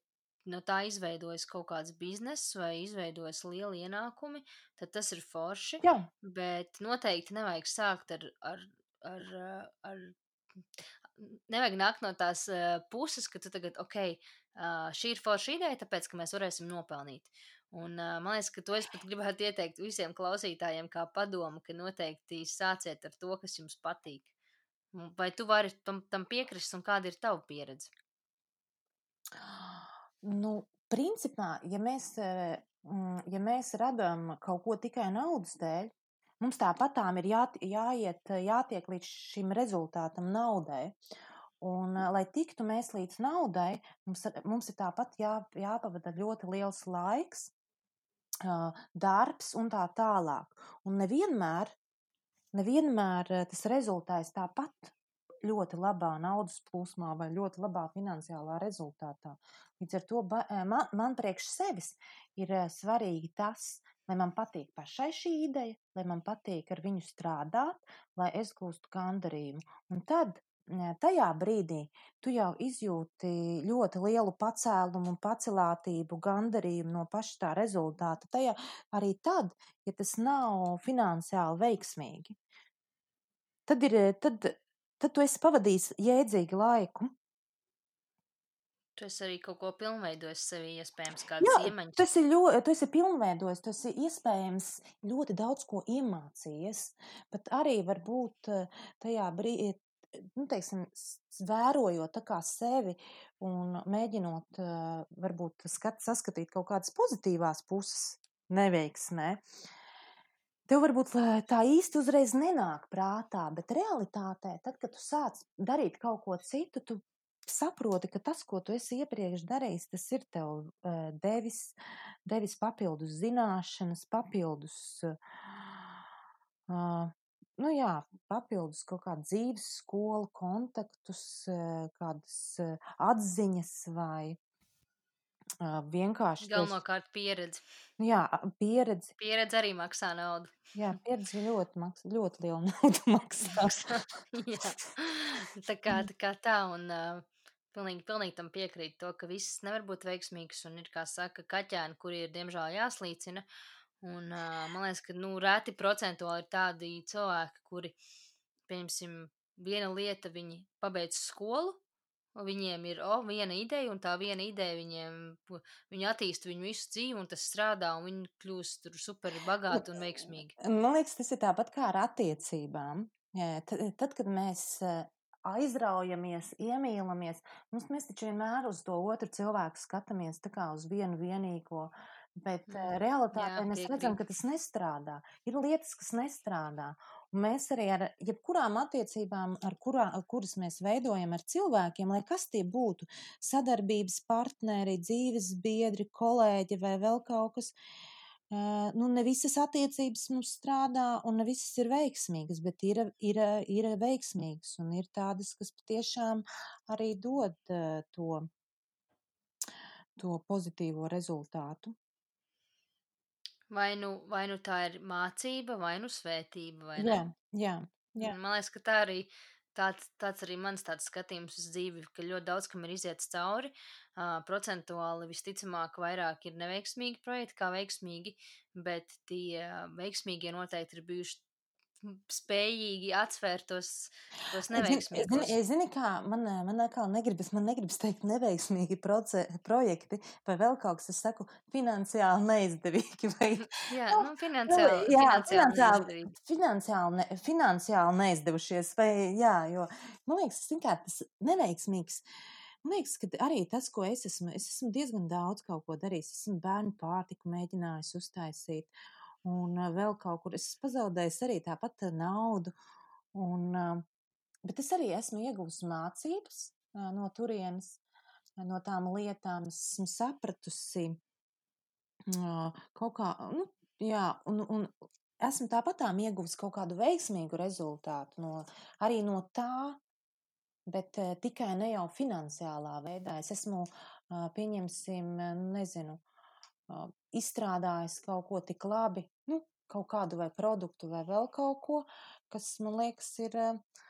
no tā izveidojas kaut kāds bizness vai izveidojas lieli ienākumi, tad tas ir forši. Jā. Bet noteikti nevajag sākt ar, ar, ar, ar nevajag nākt no tās uh, puses, ka tu tagad, ok, uh, šī ir forša ideja, tāpēc, ka mēs varēsim nopelnīt. Un, uh, man liekas, ka to es pat gribētu ieteikt visiem klausītājiem, kā padomu, ka noteikti sāciet ar to, kas jums patīk. Vai tu vari tam, tam piekrist, un kāda ir tava pieredze? Nu, principā, ja mēs, ja mēs radām kaut ko tikai naudas dēļ, mums tāpatām ir jā, jāiet, jātiek līdz šim rezultātam naudai. Un, lai tiktu mēs līdz naudai, mums, mums ir tāpat jā, jāpavada ļoti liels laiks, darbs un tā tālāk. Un nevienmēr, nevienmēr tas rezultēs tāpat ļoti labā naudas plūsmā vai ļoti labā finansiālā rezultātā. Līdz ar to man, man priekš sevis ir svarīgi tas, lai man patīk pašai šī ideja, lai man patīk ar viņu strādāt, lai es gūstu gandarījumu. Un tad tajā brīdī tu jau izjūti ļoti lielu pacēlumu pacelātību, gandarījumu no paša tā rezultāta. Tajā arī tad, ja tas nav finansiāli veiksmīgi, tad, ir, tad, tad tu esi pavadījis jēdzīgu laiku. Tu esi arī kaut ko pilnveidojis sevī, iespējams, kādas Jā, iemaņas. tas ir ļoti, tu esi pilnveidojis, tu esi iespējams ļoti daudz ko iemācījies, bet arī varbūt tajā brīdī, nu, teiksim, vērojot sevi un mēģinot varbūt skat, saskatīt kaut kādas pozitīvās puses neveiksmē, tev varbūt tā īsti uzreiz nenāk prātā, bet realitātē, tad, kad tu sāc darīt kaut ko citu, tu saproti, ka tas, ko tu esi iepriekš darījis, tas ir tev uh, devis, devis papildus zināšanas, papildus uh, nu jā, papildus kaut kādu dzīves skolu, kontaktus, kādas atziņas vai vienkārši. Galvenokārt pieredzi. Jā, pieredzi. Pieredze arī maksā naudu. Jā, pieredze ļoti, maksā, ļoti liela naudu maksā. jā, tā kā tā, kā tā un uh, pilnīgi, pilnīgi tam piekrīt to, ka viss nevar būt veiksmīgs un ir, kā saka, kaķēni, kuri ir diemžēl jāslīcina. Un, uh, man liekas, ka nu, reti procentuāli ir tādi cilvēki, kuri, pieņemsim, viena lieta, viņi pabeidz skolu, viņiem ir oh, viena ideja, un tā viena ideja viņiem, viņi attīsta viņu visu dzīvi, un tas strādā, un viņi kļūst super bagāti un veiksmīgi. Man liekas, tas ir tāpat kā ar attiecībām. Tad, tad kad mēs aizraujamies, iemīlamies, mums mēs taču vienmēr uz to otru cilvēku skatāmies tā kā uz vienu vienīgo Bet mm. realitātē Jā, mēs piekrīt. redzam, ka tas nestrādā. Ir lietas, kas nestrādā. Un mēs arī ar jebkurām attiecībām, ar, kurā, ar kuras mēs veidojam ar cilvēkiem, lai kas tie būtu, sadarbības partneri, dzīves biedri, kolēģi vai vēl kaut kas, uh, nu, ne visas attiecības mums strādā un ne visas ir veiksmīgas, bet ir, ir, ir veiksmīgas un ir tādas, kas patiešām arī dod uh, to, to pozitīvo rezultātu. Vai nu, vai nu tā ir mācība, vai nu svētība, vai ne? Jā, jā, jā. Man liekas, ka tā arī tāds, tāds arī mans tāds skatījums uz dzīvi, ka ļoti daudz kam ir iziets cauri. Uh, procentuāli visticamāk vairāk ir neveiksmīgi projekti kā veiksmīgi, bet tie veiksmīgie noteikti ir bijuši spējīgi atsvērt tos, tos neveiksmīgus. Zini, zini, kā man, man atkal negribas, man negribas teikt neveiksmīgi proce, projekti vai vēl kaut kas, es saku, finansiāli neizdevīgi. Vai, jā, nu, nu finansiāli, nu, jā, finansiāli, finansiāli, finansiāli, ne, finansiāli neizdevušies, vai, jā, jo, man liekas, kā, tas neveiksmīgs. Man liekas, ka arī tas, ko es esmu, es esmu diezgan daudz kaut ko darījis. Esmu bērnu pārtiku mēģinājis uztaisīt. Uh, un vēl kaut kur es pazaudēju arī tāpat naudu. Un, bet es arī esmu ieguvusi mācības no turienes, no tām lietām. Esmu sapratusi kaut kā, nu, jā, un, un esmu tāpatām ieguvusi kaut kādu veiksmīgu rezultātu no, arī no tā, bet tikai ne jau finansiālā veidā. Es esmu, pieņemsim, nezinu, izstrādājis kaut ko tik labi, kaut kādu vai produktu vai vēl kaut ko, kas man liekas ir. Uh,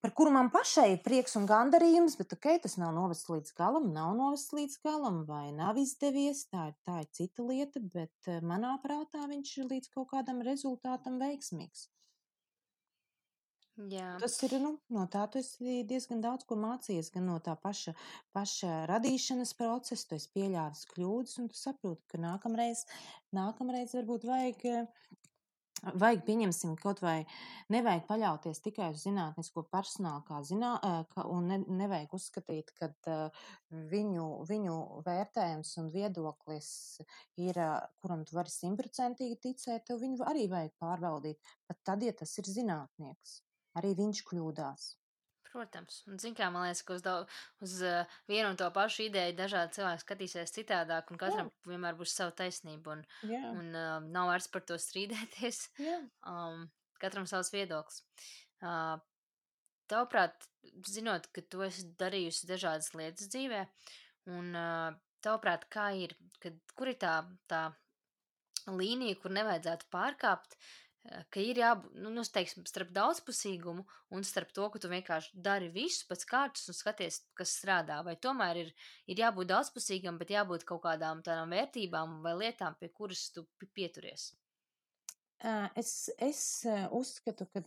par kuru man pašai ir prieks un gandarījums, bet ok, tas nav novests līdz galam, nav novests līdz galam, vai nav izdevies. Tā ir, tā ir cita lieta, bet manā prātā viņš ir līdz kaut kādam rezultātam veiksmīgs. Jā. Tas ir, nu, no tā tu esi diezgan daudz ko mācījies, gan no tā paša, paša radīšanas procesa, tu esi pieļāvis kļūdas, un tu saproti, ka nākamreiz, nākamreiz varbūt vajag, vajag pieņemsim kaut vai, nevajag paļauties tikai uz zinātnisko personālu, kā zinā, ka, un ne, nevajag uzskatīt, ka viņu, viņu vērtējums un viedoklis ir, kuram tu vari simtprocentīgi ticēt, tev viņu arī vajag pārbaudīt, pat tad, ja tas ir zinātnieks arī viņš kļūdās. Protams, un zin kā, man liekas, ka uz, daudz, uz uh, vienu un to pašu ideju dažādi cilvēki skatīsies citādāk, un katram Jā. vienmēr būs sava taisnība, un, Jā. un uh, nav vairs par to strīdēties. Jā. Um, katram savs viedoklis. Uh, tavuprāt, zinot, ka tu esi darījusi dažādas lietas dzīvē, un uh, tavuprāt, kā ir, kad, kur ir tā, tā līnija, kur nevajadzētu pārkāpt, ka ir jābūt, nu, nu, teiksim, starp daudzpusīgumu un starp to, ka tu vienkārši dari visu pēc kārtas un skaties, kas strādā. Vai tomēr ir, ir jābūt daudzpusīgam, bet jābūt kaut kādām tādām vērtībām vai lietām, pie kuras tu pieturies? Es, es uzskatu, ka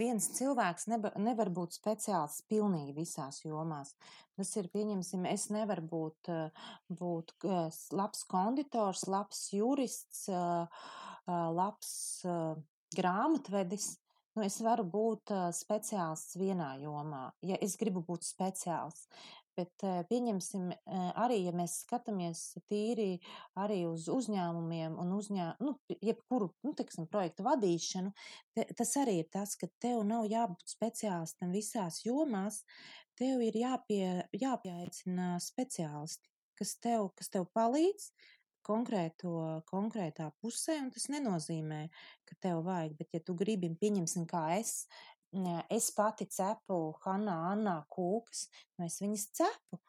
viens cilvēks nevar, nevar būt speciāls pilnīgi visās jomās. Tas ir, pieņemsim, es nevaru būt, būt labs konditors, labs jurists, labs grāmatvedis, nu, es varu būt speciālists vienā jomā, ja es gribu būt speciālists. Bet pieņemsim arī, ja mēs skatāmies tīri arī uz uzņēmumiem un uzņē, nu, jebkuru, nu, teiksim, projektu vadīšanu, te, tas arī ir tas, ka tev nav jābūt speciālistam visās jomās, tev ir jāpie, jāpieaicina speciālisti, kas tev, kas tev palīdz, konkrēto, konkrētā pusē, un tas nenozīmē, ka tev vajag, bet ja tu gribi, pieņemsim, kā es, es pati cepu Hanā, Annā kūkas, nu es viņas cepu.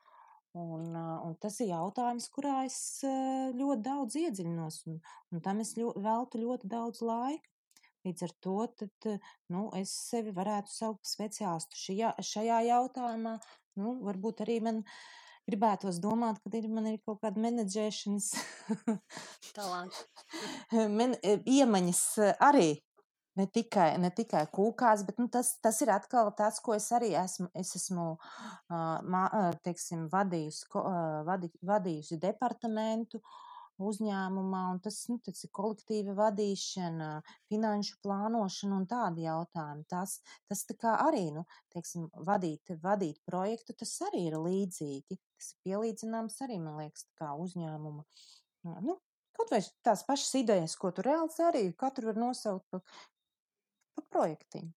Un, un tas ir jautājums, kurā es ļoti daudz iedziļinos, un, un tam es ļo, veltu ļoti daudz laika. Līdz ar to tad, nu, es sevi varētu saukt par speciālistu šajā, šajā jautājumā. Nu, varbūt arī man uh, gribētos domāt, ka ir, man ir kaut kāda menedžēšanas Men, e, iemaņas e, arī. Ne tikai, ne tikai kūkās, bet nu, tas, tas ir atkal tas, ko es arī esmu. Es esmu uh, teiksim, vadījusi, uh, vadi, vadījusi departamentu, uh, uzņēmumā, un tas, nu, tas ir kolektīva vadīšana, finanšu plānošana un tādi jautājumi. Tas, tas tā kā arī, nu, teiksim, vadīt, vadīt projektu, tas arī ir līdzīgi. Tas ir pielīdzināms arī, man liekas, kā uzņēmuma. Nu, kaut vai tās pašas idejas, ko tu reāls arī katru var nosaukt par pa projektiņu.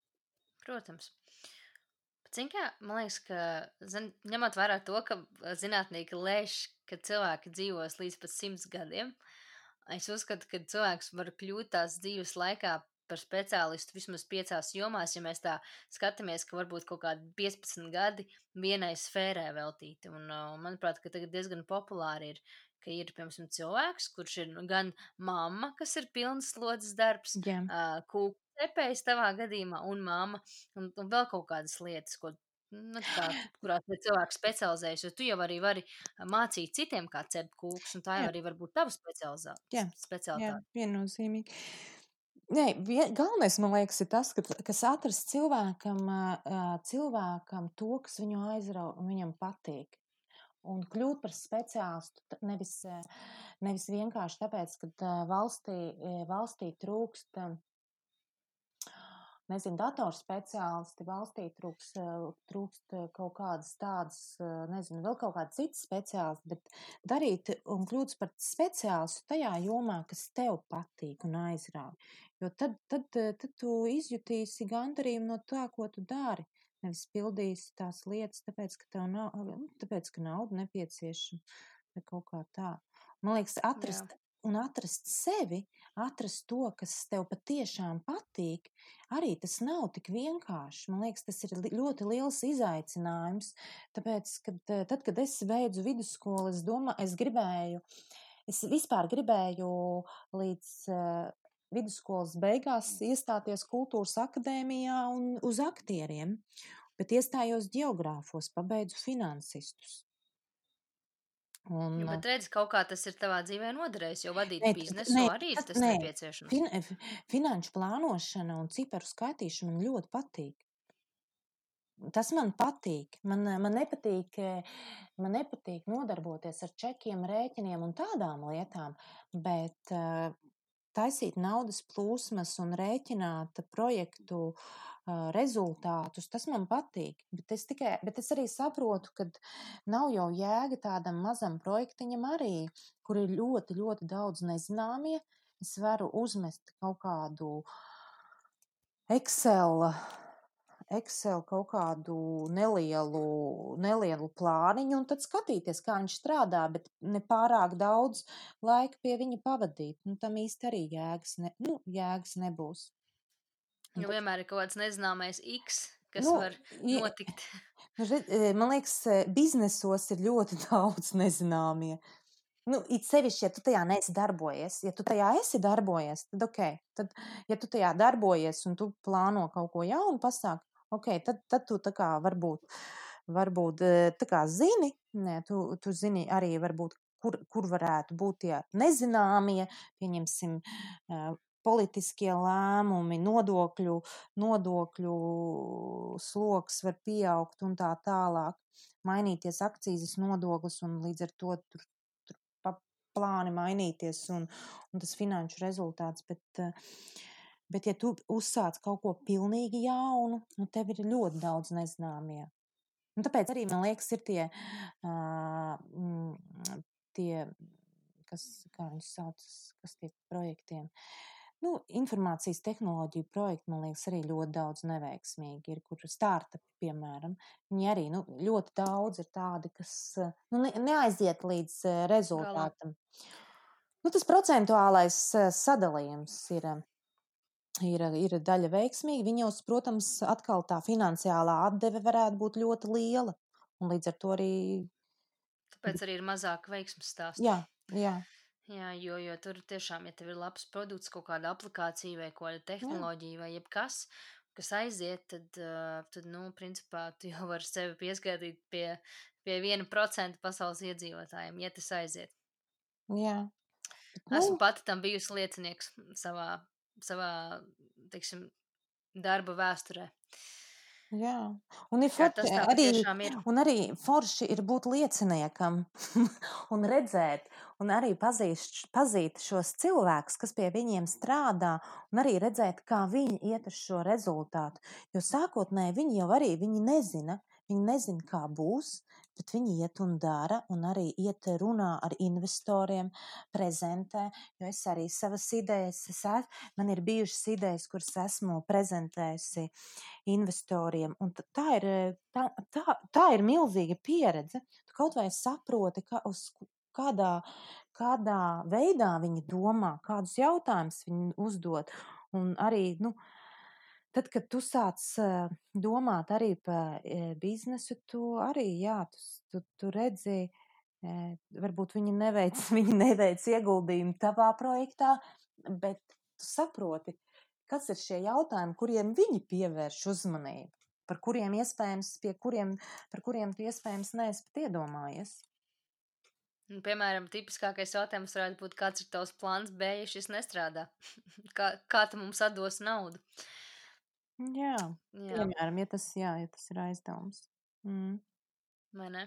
Protams. Zini, kā man liekas, ka zin, ņemot vērā to, ka zinātnieki lēš, ka cilvēki dzīvos līdz pat simts gadiem, es uzskatu, ka cilvēks var kļūt tās dzīves laikā par speciālistu vismaz piecās jomās, ja mēs tā skatāmies, ka varbūt kaut kādi 15 gadi vienai sfērai veltīti. Un, uh, manuprāt, ka tagad diezgan populāri ir, ka ir, piemēram, cilvēks, kurš ir gan mamma, kas ir pilns slodzes darbs, yeah. uh, kūku cepējs tavā gadījumā un mamma, un, un vēl kaut kādas lietas, ko, nu, kā, kurās cilvēks specializējas, jo tu jau arī vari mācīt citiem, kā cept kūkus, un tā jau jā. arī var būt tava specializācija. Jā, viennozīmīgi. Nē, galvenais, man liekas, ir tas, ka, kas atrast cilvēkam, cilvēkam to, kas viņu aizrauga un viņam patīk. Un kļūt par speciālistu nevis, nevis vienkārši tāpēc, ka valstī, valstī trūkst nezinu, datorspeciālisti valstī trūks, trūkst kaut kādas tādas, nezinu, vēl kaut kāda cita speciālisti, bet darīt un kļūt par speciālistu tajā jomā, kas tev patīk un aizrauj. Jo tad, tad, tad tu izjutīsi gandarījumu no tā, ko tu dari. Nevis pildīsi tās lietas, tāpēc, ka tev nav, nu, tāpēc, ka nauda nepieciešama vai kaut kā tā. Man liekas, atrast. Un atrast sevi, atrast to, kas tev patiešām patīk, arī tas nav tik vienkārši. Man liekas, tas ir ļoti liels izaicinājums. Tāpēc, kad, tad, kad es beidzu vidusskolu, es domāju, es gribēju, es vispār gribēju līdz uh, vidusskolas beigās iestāties kultūras akadēmijā un uz aktieriem, bet iestājos geogrāfos, pabeidzu finansistus. Un, jo, bet redz, kaut kā tas ir tavā dzīvē noderējis, jo vadīt ne, biznesu ne, arī tas ne, nepieciešams. Fin, finanšu plānošana un ciparu skaitīšana man ļoti patīk. Tas man patīk. Man, man, nepatīk, man nepatīk nodarboties ar čekiem, rēķiniem un tādām lietām, bet taisīt naudas plūsmas un rēķināt projektu uh, rezultātus, tas man patīk. Bet es, tikai, bet es arī saprotu, ka nav jau jēga tādam mazam projektiņam arī, kur ir ļoti, ļoti daudz nezināmie. Es varu uzmest kaut kādu Excel, Excel kaut kādu nelielu, nelielu plāniņu un tad skatīties, kā viņš strādā, bet ne pārāk daudz laika pie viņa pavadīt. Nu, tam īsti arī jēgas, ne, nu, jēgas nebūs. Jo vienmēr ir kaut kāds nezināmais X, kas nu, var notikt. Nu, e, man liekas, e, biznesos ir ļoti daudz nezināmie. Nu, it sevišķi, ja tu tajā neesi darbojies, ja tu tajā esi darbojies, tad ok. Tad, ja tu tajā darbojies un tu plāno kaut ko jaunu pasākt, ok, tad, tad tu tā kā varbūt, varbūt tā kā zini, ne, tu, tu zini arī varbūt, kur, kur varētu būt tie nezināmie, pieņemsim, politiskie lēmumi, nodokļu, nodokļu sloks var pieaugt un tā tālāk, mainīties akcijas nodoklis un līdz ar to tur, tur plāni mainīties un, un tas finanšu rezultāts. Bet, bet ja tu uzsāc kaut ko pilnīgi jaunu, nu tev ir ļoti daudz nezināmie. Un tāpēc arī man liekas, ir tie, uh, tie kas, kā viņus sauc, kas tie projektiem. Nu, informācijas tehnoloģiju projekti, man liekas, arī ļoti daudz neveiksmīgi ir, kur startupi, piemēram, viņi arī nu, ļoti daudz ir tādi, kas nu, ne, neaiziet līdz rezultātam. Nu, tas procentuālais sadalījums ir, ir, ir daļa veiksmīga. Viņos, protams, atkal tā finansiālā atdeve varētu būt ļoti liela, un līdz ar to arī. Tāpēc arī ir mazāk veiksmes stāstu. Jā, jā. Jā, jo, jo tur tiešām, ja tev ir labs produkts, kaut kāda aplikācija vai kāda tehnoloģija vai jebkas, kas aiziet, tad, tad, nu, principā, tu jau vari sevi pieskaitīt pie, pie viena procenta pasaules iedzīvotājiem, ja tas aiziet. Jā. Esmu nu. pati tam bijusi liecinieks savā, savā, teiksim, darba vēsturē. Jā, un ir forši, Jā, arī, ir. un arī forši ir būt lieciniekam un redzēt, un arī pazīst, pazīt šos cilvēkus, kas pie viņiem strādā, un arī redzēt, kā viņi iet uz šo rezultātu. Jo sākotnēji viņi jau arī viņi nezina, viņi nezina, kā būs, bet viņi iet un dara, un arī iet runā ar investoriem, prezentē, jo es arī savas idejas, es, man ir bijušas idejas, kuras esmu prezentējusi investoriem, un tā ir, tā, tā, tā ir milzīga pieredze. Tu kaut vai saproti, ka uz kādā, kādā veidā viņi domā, kādus jautājumus viņi uzdod, un arī, nu, Tad, kad tu sāc domāt arī par biznesu, tu arī, jā, tu, tu, tu redzi, varbūt viņi neveic, viņi neveic ieguldījumu tavā projektā, bet tu saproti, kas ir šie jautājumi, kuriem viņi pievērš uzmanību, par kuriem iespējams, pie kuriem, par kuriem tu iespējams neesi pat iedomājies. Nu, piemēram, tipiskākais jautājums varētu būt, kāds ir tavs plāns B, ja šis nestrādā? kā, kā tu mums atdos naudu? Uh, Jā, Jā. piemēram, ja tas, jā, ja tas ir aizdevums. Mm. Vai ne?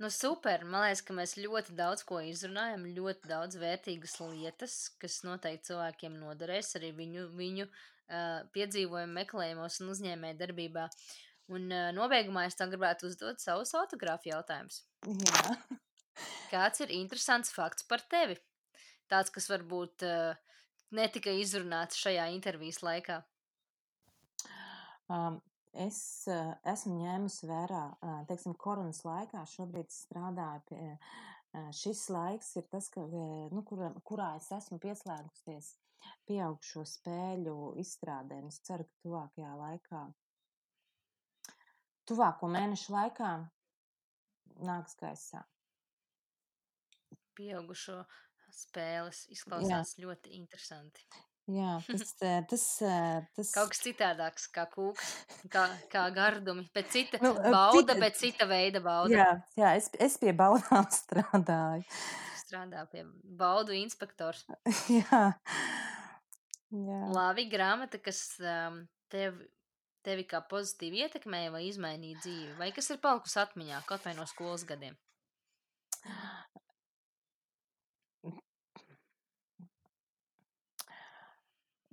Nu, super. Man liekas, ka mēs ļoti daudz ko izrunājam, ļoti daudz vērtīgas lietas, kas noteikti cilvēkiem noderēs arī viņu, viņu uh, piedzīvojumu meklējumos un uzņēmē darbībā. Un uh, nobeigumā es tā gribētu uzdot savus autogrāfu jautājumus. Jā. Kāds ir interesants fakts par tevi? Tāds, kas varbūt uh, netika izrunāts šajā intervijas laikā. Es esmu ņēmusi vērā, teiksim, koronas laikā. Šobrīd strādāju pie šis laiks, ir tas, ka, nu, kurā, kurā es esmu pieslēgusies pieaugšo spēļu izstrādēm. Es ceru, ka tuvākajā laikā, tuvāko mēnešu laikā nāks gaisā. Pieaugušo spēles izklausās Jā. ļoti interesanti. Jā, tas, eh, tas, eh, tas... Kaut kas citādāks, kā kūks, kā, kā gardumi, bet cita nu, eh, bauda, cita... bet cita veida bauda. Jā, jā es, es pie baudām strādāju. Strādā pie baudu inspektors. jā. jā. Labi, grāmata, kas um, tev, tevi kā pozitīvi ietekmēja vai izmainīja dzīvi, vai kas ir palikusi atmiņā, kaut vai no skolas gadiem?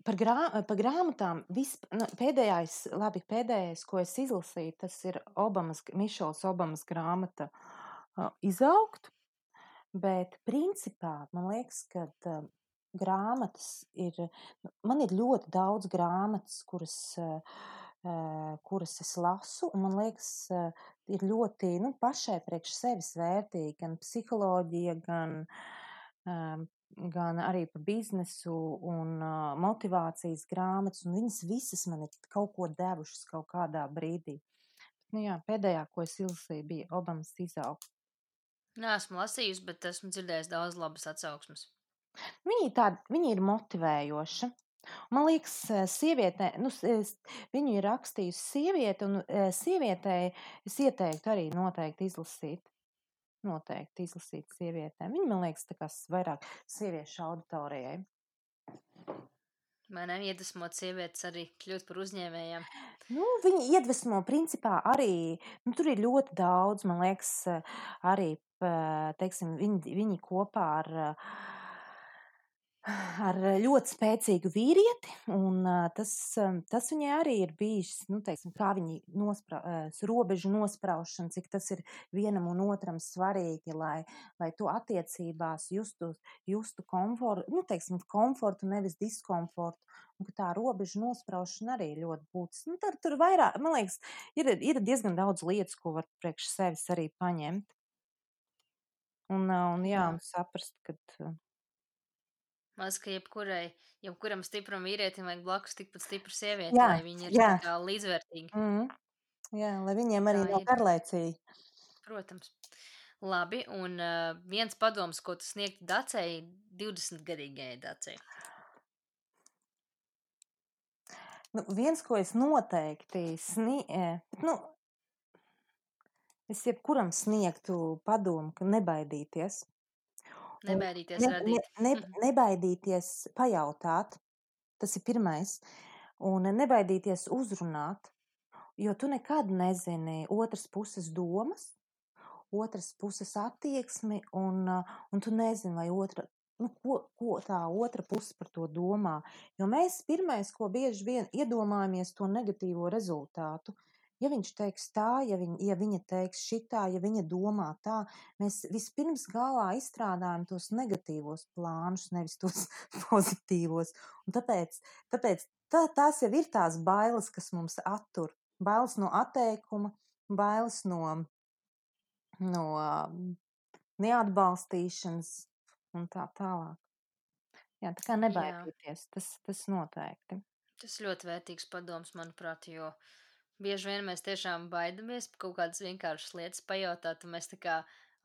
Par, grā, par grāmatām vis, nu, pēdējais, labi, pēdējais, ko es izlasīju, tas ir Obamas, Mišels Obamas grāmata uh, Izaugt, bet principā man liekas, ka uh, grāmatas ir, man ir ļoti daudz grāmatas, kuras, uh, kuras es lasu, un man liekas, uh, ir ļoti, nu, pašai priekš sevis vērtīgi, gan psiholoģija, gan um, gan arī par biznesu un uh, motivācijas grāmatas, un viņas visas man ir kaut ko devušas kaut kādā brīdī. Nu, jā, pēdējā, ko es izlasīju, bija Obamas izaugsme. Nē, esmu lasījusi, bet esmu dzirdējis daudz labas atsauksmes. Viņa, tāda, viņa ir motivējoša. Man liekas, sievietē, nu, viņu ir rakstījusi sieviete, un sievietei es ieteiktu arī noteikti izlasīt noteikti izlasīt sievietēm. Viņa, man liekas, tā kā vairāk sieviešu auditorijai. Man iedvesmot sievietes arī kļūt par uzņēmējiem. Nu, viņi iedvesmo principā arī, nu, tur ir ļoti daudz, man liekas, arī, teiksim, viņi, viņi kopā ar uh, ar ļoti spēcīgu vīrieti, un tas, tas viņai arī ir bijis, nu, teiksim, kā viņi nospra, robežu nospraušana, cik tas ir vienam un otram svarīgi, lai, lai tu attiecībās justu, justu komfortu, nu, teiksim, komfortu, nevis diskomfortu, un ka tā robežu nospraušana arī ļoti būtiska. Nu, tur, tur vairāk, man liekas, ir, ir diezgan daudz lietas, ko var priekš sevis arī paņemt. Un, un jā, un saprast, ka Maz, ka jebkurai, jebkuram stipram vīrietim vajag blakus tikpat stipru sievieti, jā, lai viņi ir jā. līdzvērtīgi. Mm. Jā, lai viņiem arī nav garlaicīgi. Protams. Labi, un uh, viens padoms, ko tu sniegtu Dacei, 20 gadīgajai Dacei. Nu, viens, ko es noteikti sniegtu, nu, es jebkuram sniegtu padomu, ka nebaidīties. Nebaidīties ne, radīt. Ne, ne, nebaidīties pajautāt, tas ir pirmais, un nebaidīties uzrunāt, jo tu nekad nezini otras puses domas, otras puses attieksmi, un, un tu nezini, vai otra, nu, ko, ko tā otra puse par to domā. Jo mēs pirmais, ko bieži vien iedomājamies, to negatīvo rezultātu. Ja viņš teiks tā, ja, viņ, ja viņa teiks šitā, ja viņa domā tā, mēs vispirms galā izstrādājam tos negatīvos plānus, nevis tos pozitīvos. Un tāpēc tāpēc tā, tās jau ir tās bailes, kas mums attur. Bailes no atteikuma, bailes no, no neatbalstīšanas un tā tālāk. Jā, tā kā nebaidīties, tas, tas noteikti. Tas ļoti vērtīgs padoms, manuprāt, jo uh, bieži vien mēs tiešām baidamies kaut kādas vienkāršas lietas pajautāt, un mēs tā kā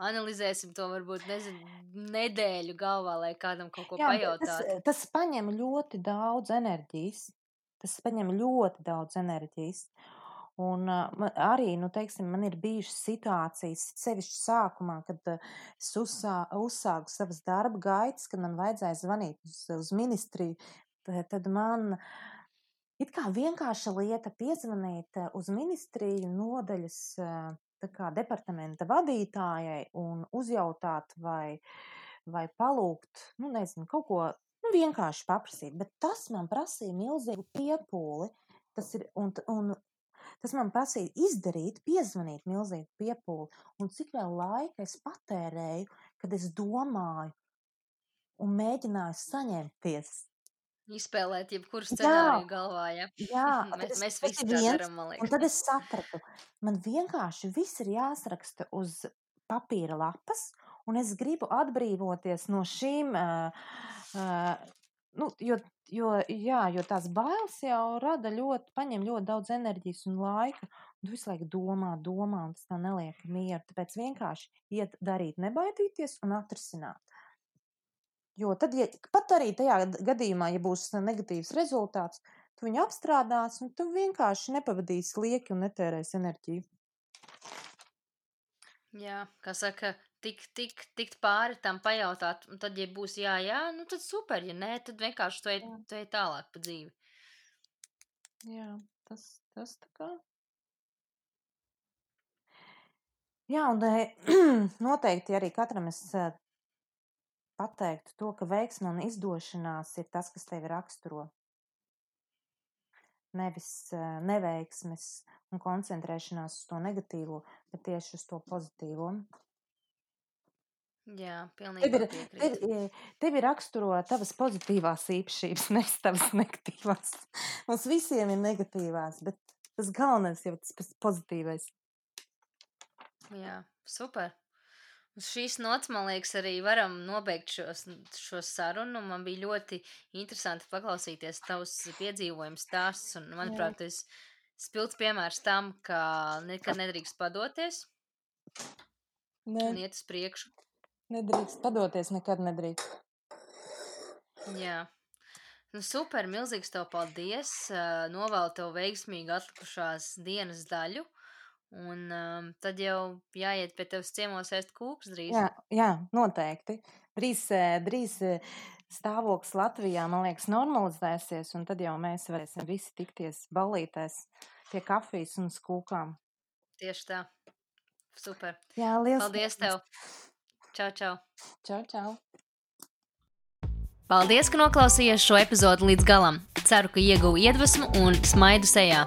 analizēsim to varbūt nezinu, nedēļu galvā, lai kādam kaut ko Jā, pajautātu. Tas, tas paņem ļoti daudz enerģijas. Tas paņem ļoti daudz enerģijas. Un uh, arī, nu, teiksim, man ir bijušas situācijas, sevišķi sākumā, kad uh, es uzsā, uzsāku savas darba gaitas, kad man vajadzēja zvanīt uz, uz ministriju, tad man uh, It kā vienkārša lieta piezvanīt eh, uz ministriju nodaļas eh, kā departamenta vadītājai un uzjautāt vai, vai palūgt, nu, nezinu, kaut ko nu, vienkārši paprasīt. Bet tas man prasīja milzīgu piepūli. Tas ir, un, un tas man prasīja izdarīt, piezvanīt milzīgu piepūli. Un cik vēl laika es patērēju, kad es domāju un mēģināju saņemties Izspēlēt jebkuru scenāriju galvā, ja? Jā, mēs, es, mēs visi viens. darām, Un tad es sapratu, man vienkārši viss ir jāsaraksta uz papīra lapas, un es gribu atbrīvoties no šīm, uh, uh, nu, jo, jo, jā, jo tās bailes jau rada ļoti, paņem ļoti daudz enerģijas un laika, un tu visu laiku domā, domā, un tas tā neliek mieru. Tāpēc vienkārši iet darīt, nebaidīties un atrisināt. Jo tad, ja pat arī tajā gadījumā, ja būs negatīvs rezultāts, tu viņu apstrādās un tu vienkārši nepavadīsi lieki un netērēsi enerģiju. Jā, kā saka, tik, tik, tikt pāri tam pajautāt, un tad, ja būs jā, jā, nu tad super, ja nē, tad vienkārši tu ej, tu ej tālāk pa dzīvi. Jā, tas, tas tā kā. Jā, un eh, noteikti arī katram es eh, pateiktu to, ka veiksme un izdošanās ir tas, kas tevi raksturo. Nevis eh, neveiksmes un koncentrēšanās uz to negatīvo, bet tieši uz to pozitīvo. Jā, Tev pilnībā ir, piekrītu. tev, eh, tevi raksturo tavas pozitīvās īpašības, nevis tavas negatīvās. Mums visiem ir negatīvās, bet tas galvenais jau ir tas pozitīvais. Jā, super. Uz šīs nots, man liekas, arī varam nobeigt šos, šo sarunu. Man bija ļoti interesanti paklausīties tavus piedzīvojumus, stāstus. Un, manuprāt, tas ir spilgts piemērs tam, ka nekad nedrīkst padoties Ne, un iet uz priekšu. nedrīkst padoties, nekad nedrīkst. Jā. Nu, super, milzīgs tev paldies. Novēlu tev veiksmīgu atlikušās dienas daļu. Un um, tad jau jāiet pie tevis ciemos ēst kūks drīz. Jā, jā, noteikti. Drīz, eh, drīz eh, stāvoklis Latvijā, man liekas, normalizēsies, un tad jau mēs varēsim visi tikties balītēs pie kafijas un skūkām. Tieši tā. Super. Jā, liels Paldies tev. Čau, čau. Čau, čau! Paldies, ka noklausījies šo epizodu līdz galam. Ceru, ka ieguvu iedvesmu un smaidu sejā.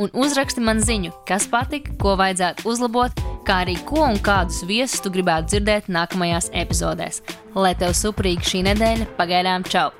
un uzraksti man ziņu, kas patika, ko vajadzētu uzlabot, kā arī ko un kādus viesus tu gribētu dzirdēt nākamajās epizodēs. Lai tev suprīga šī nedēļa, pagaidām čau!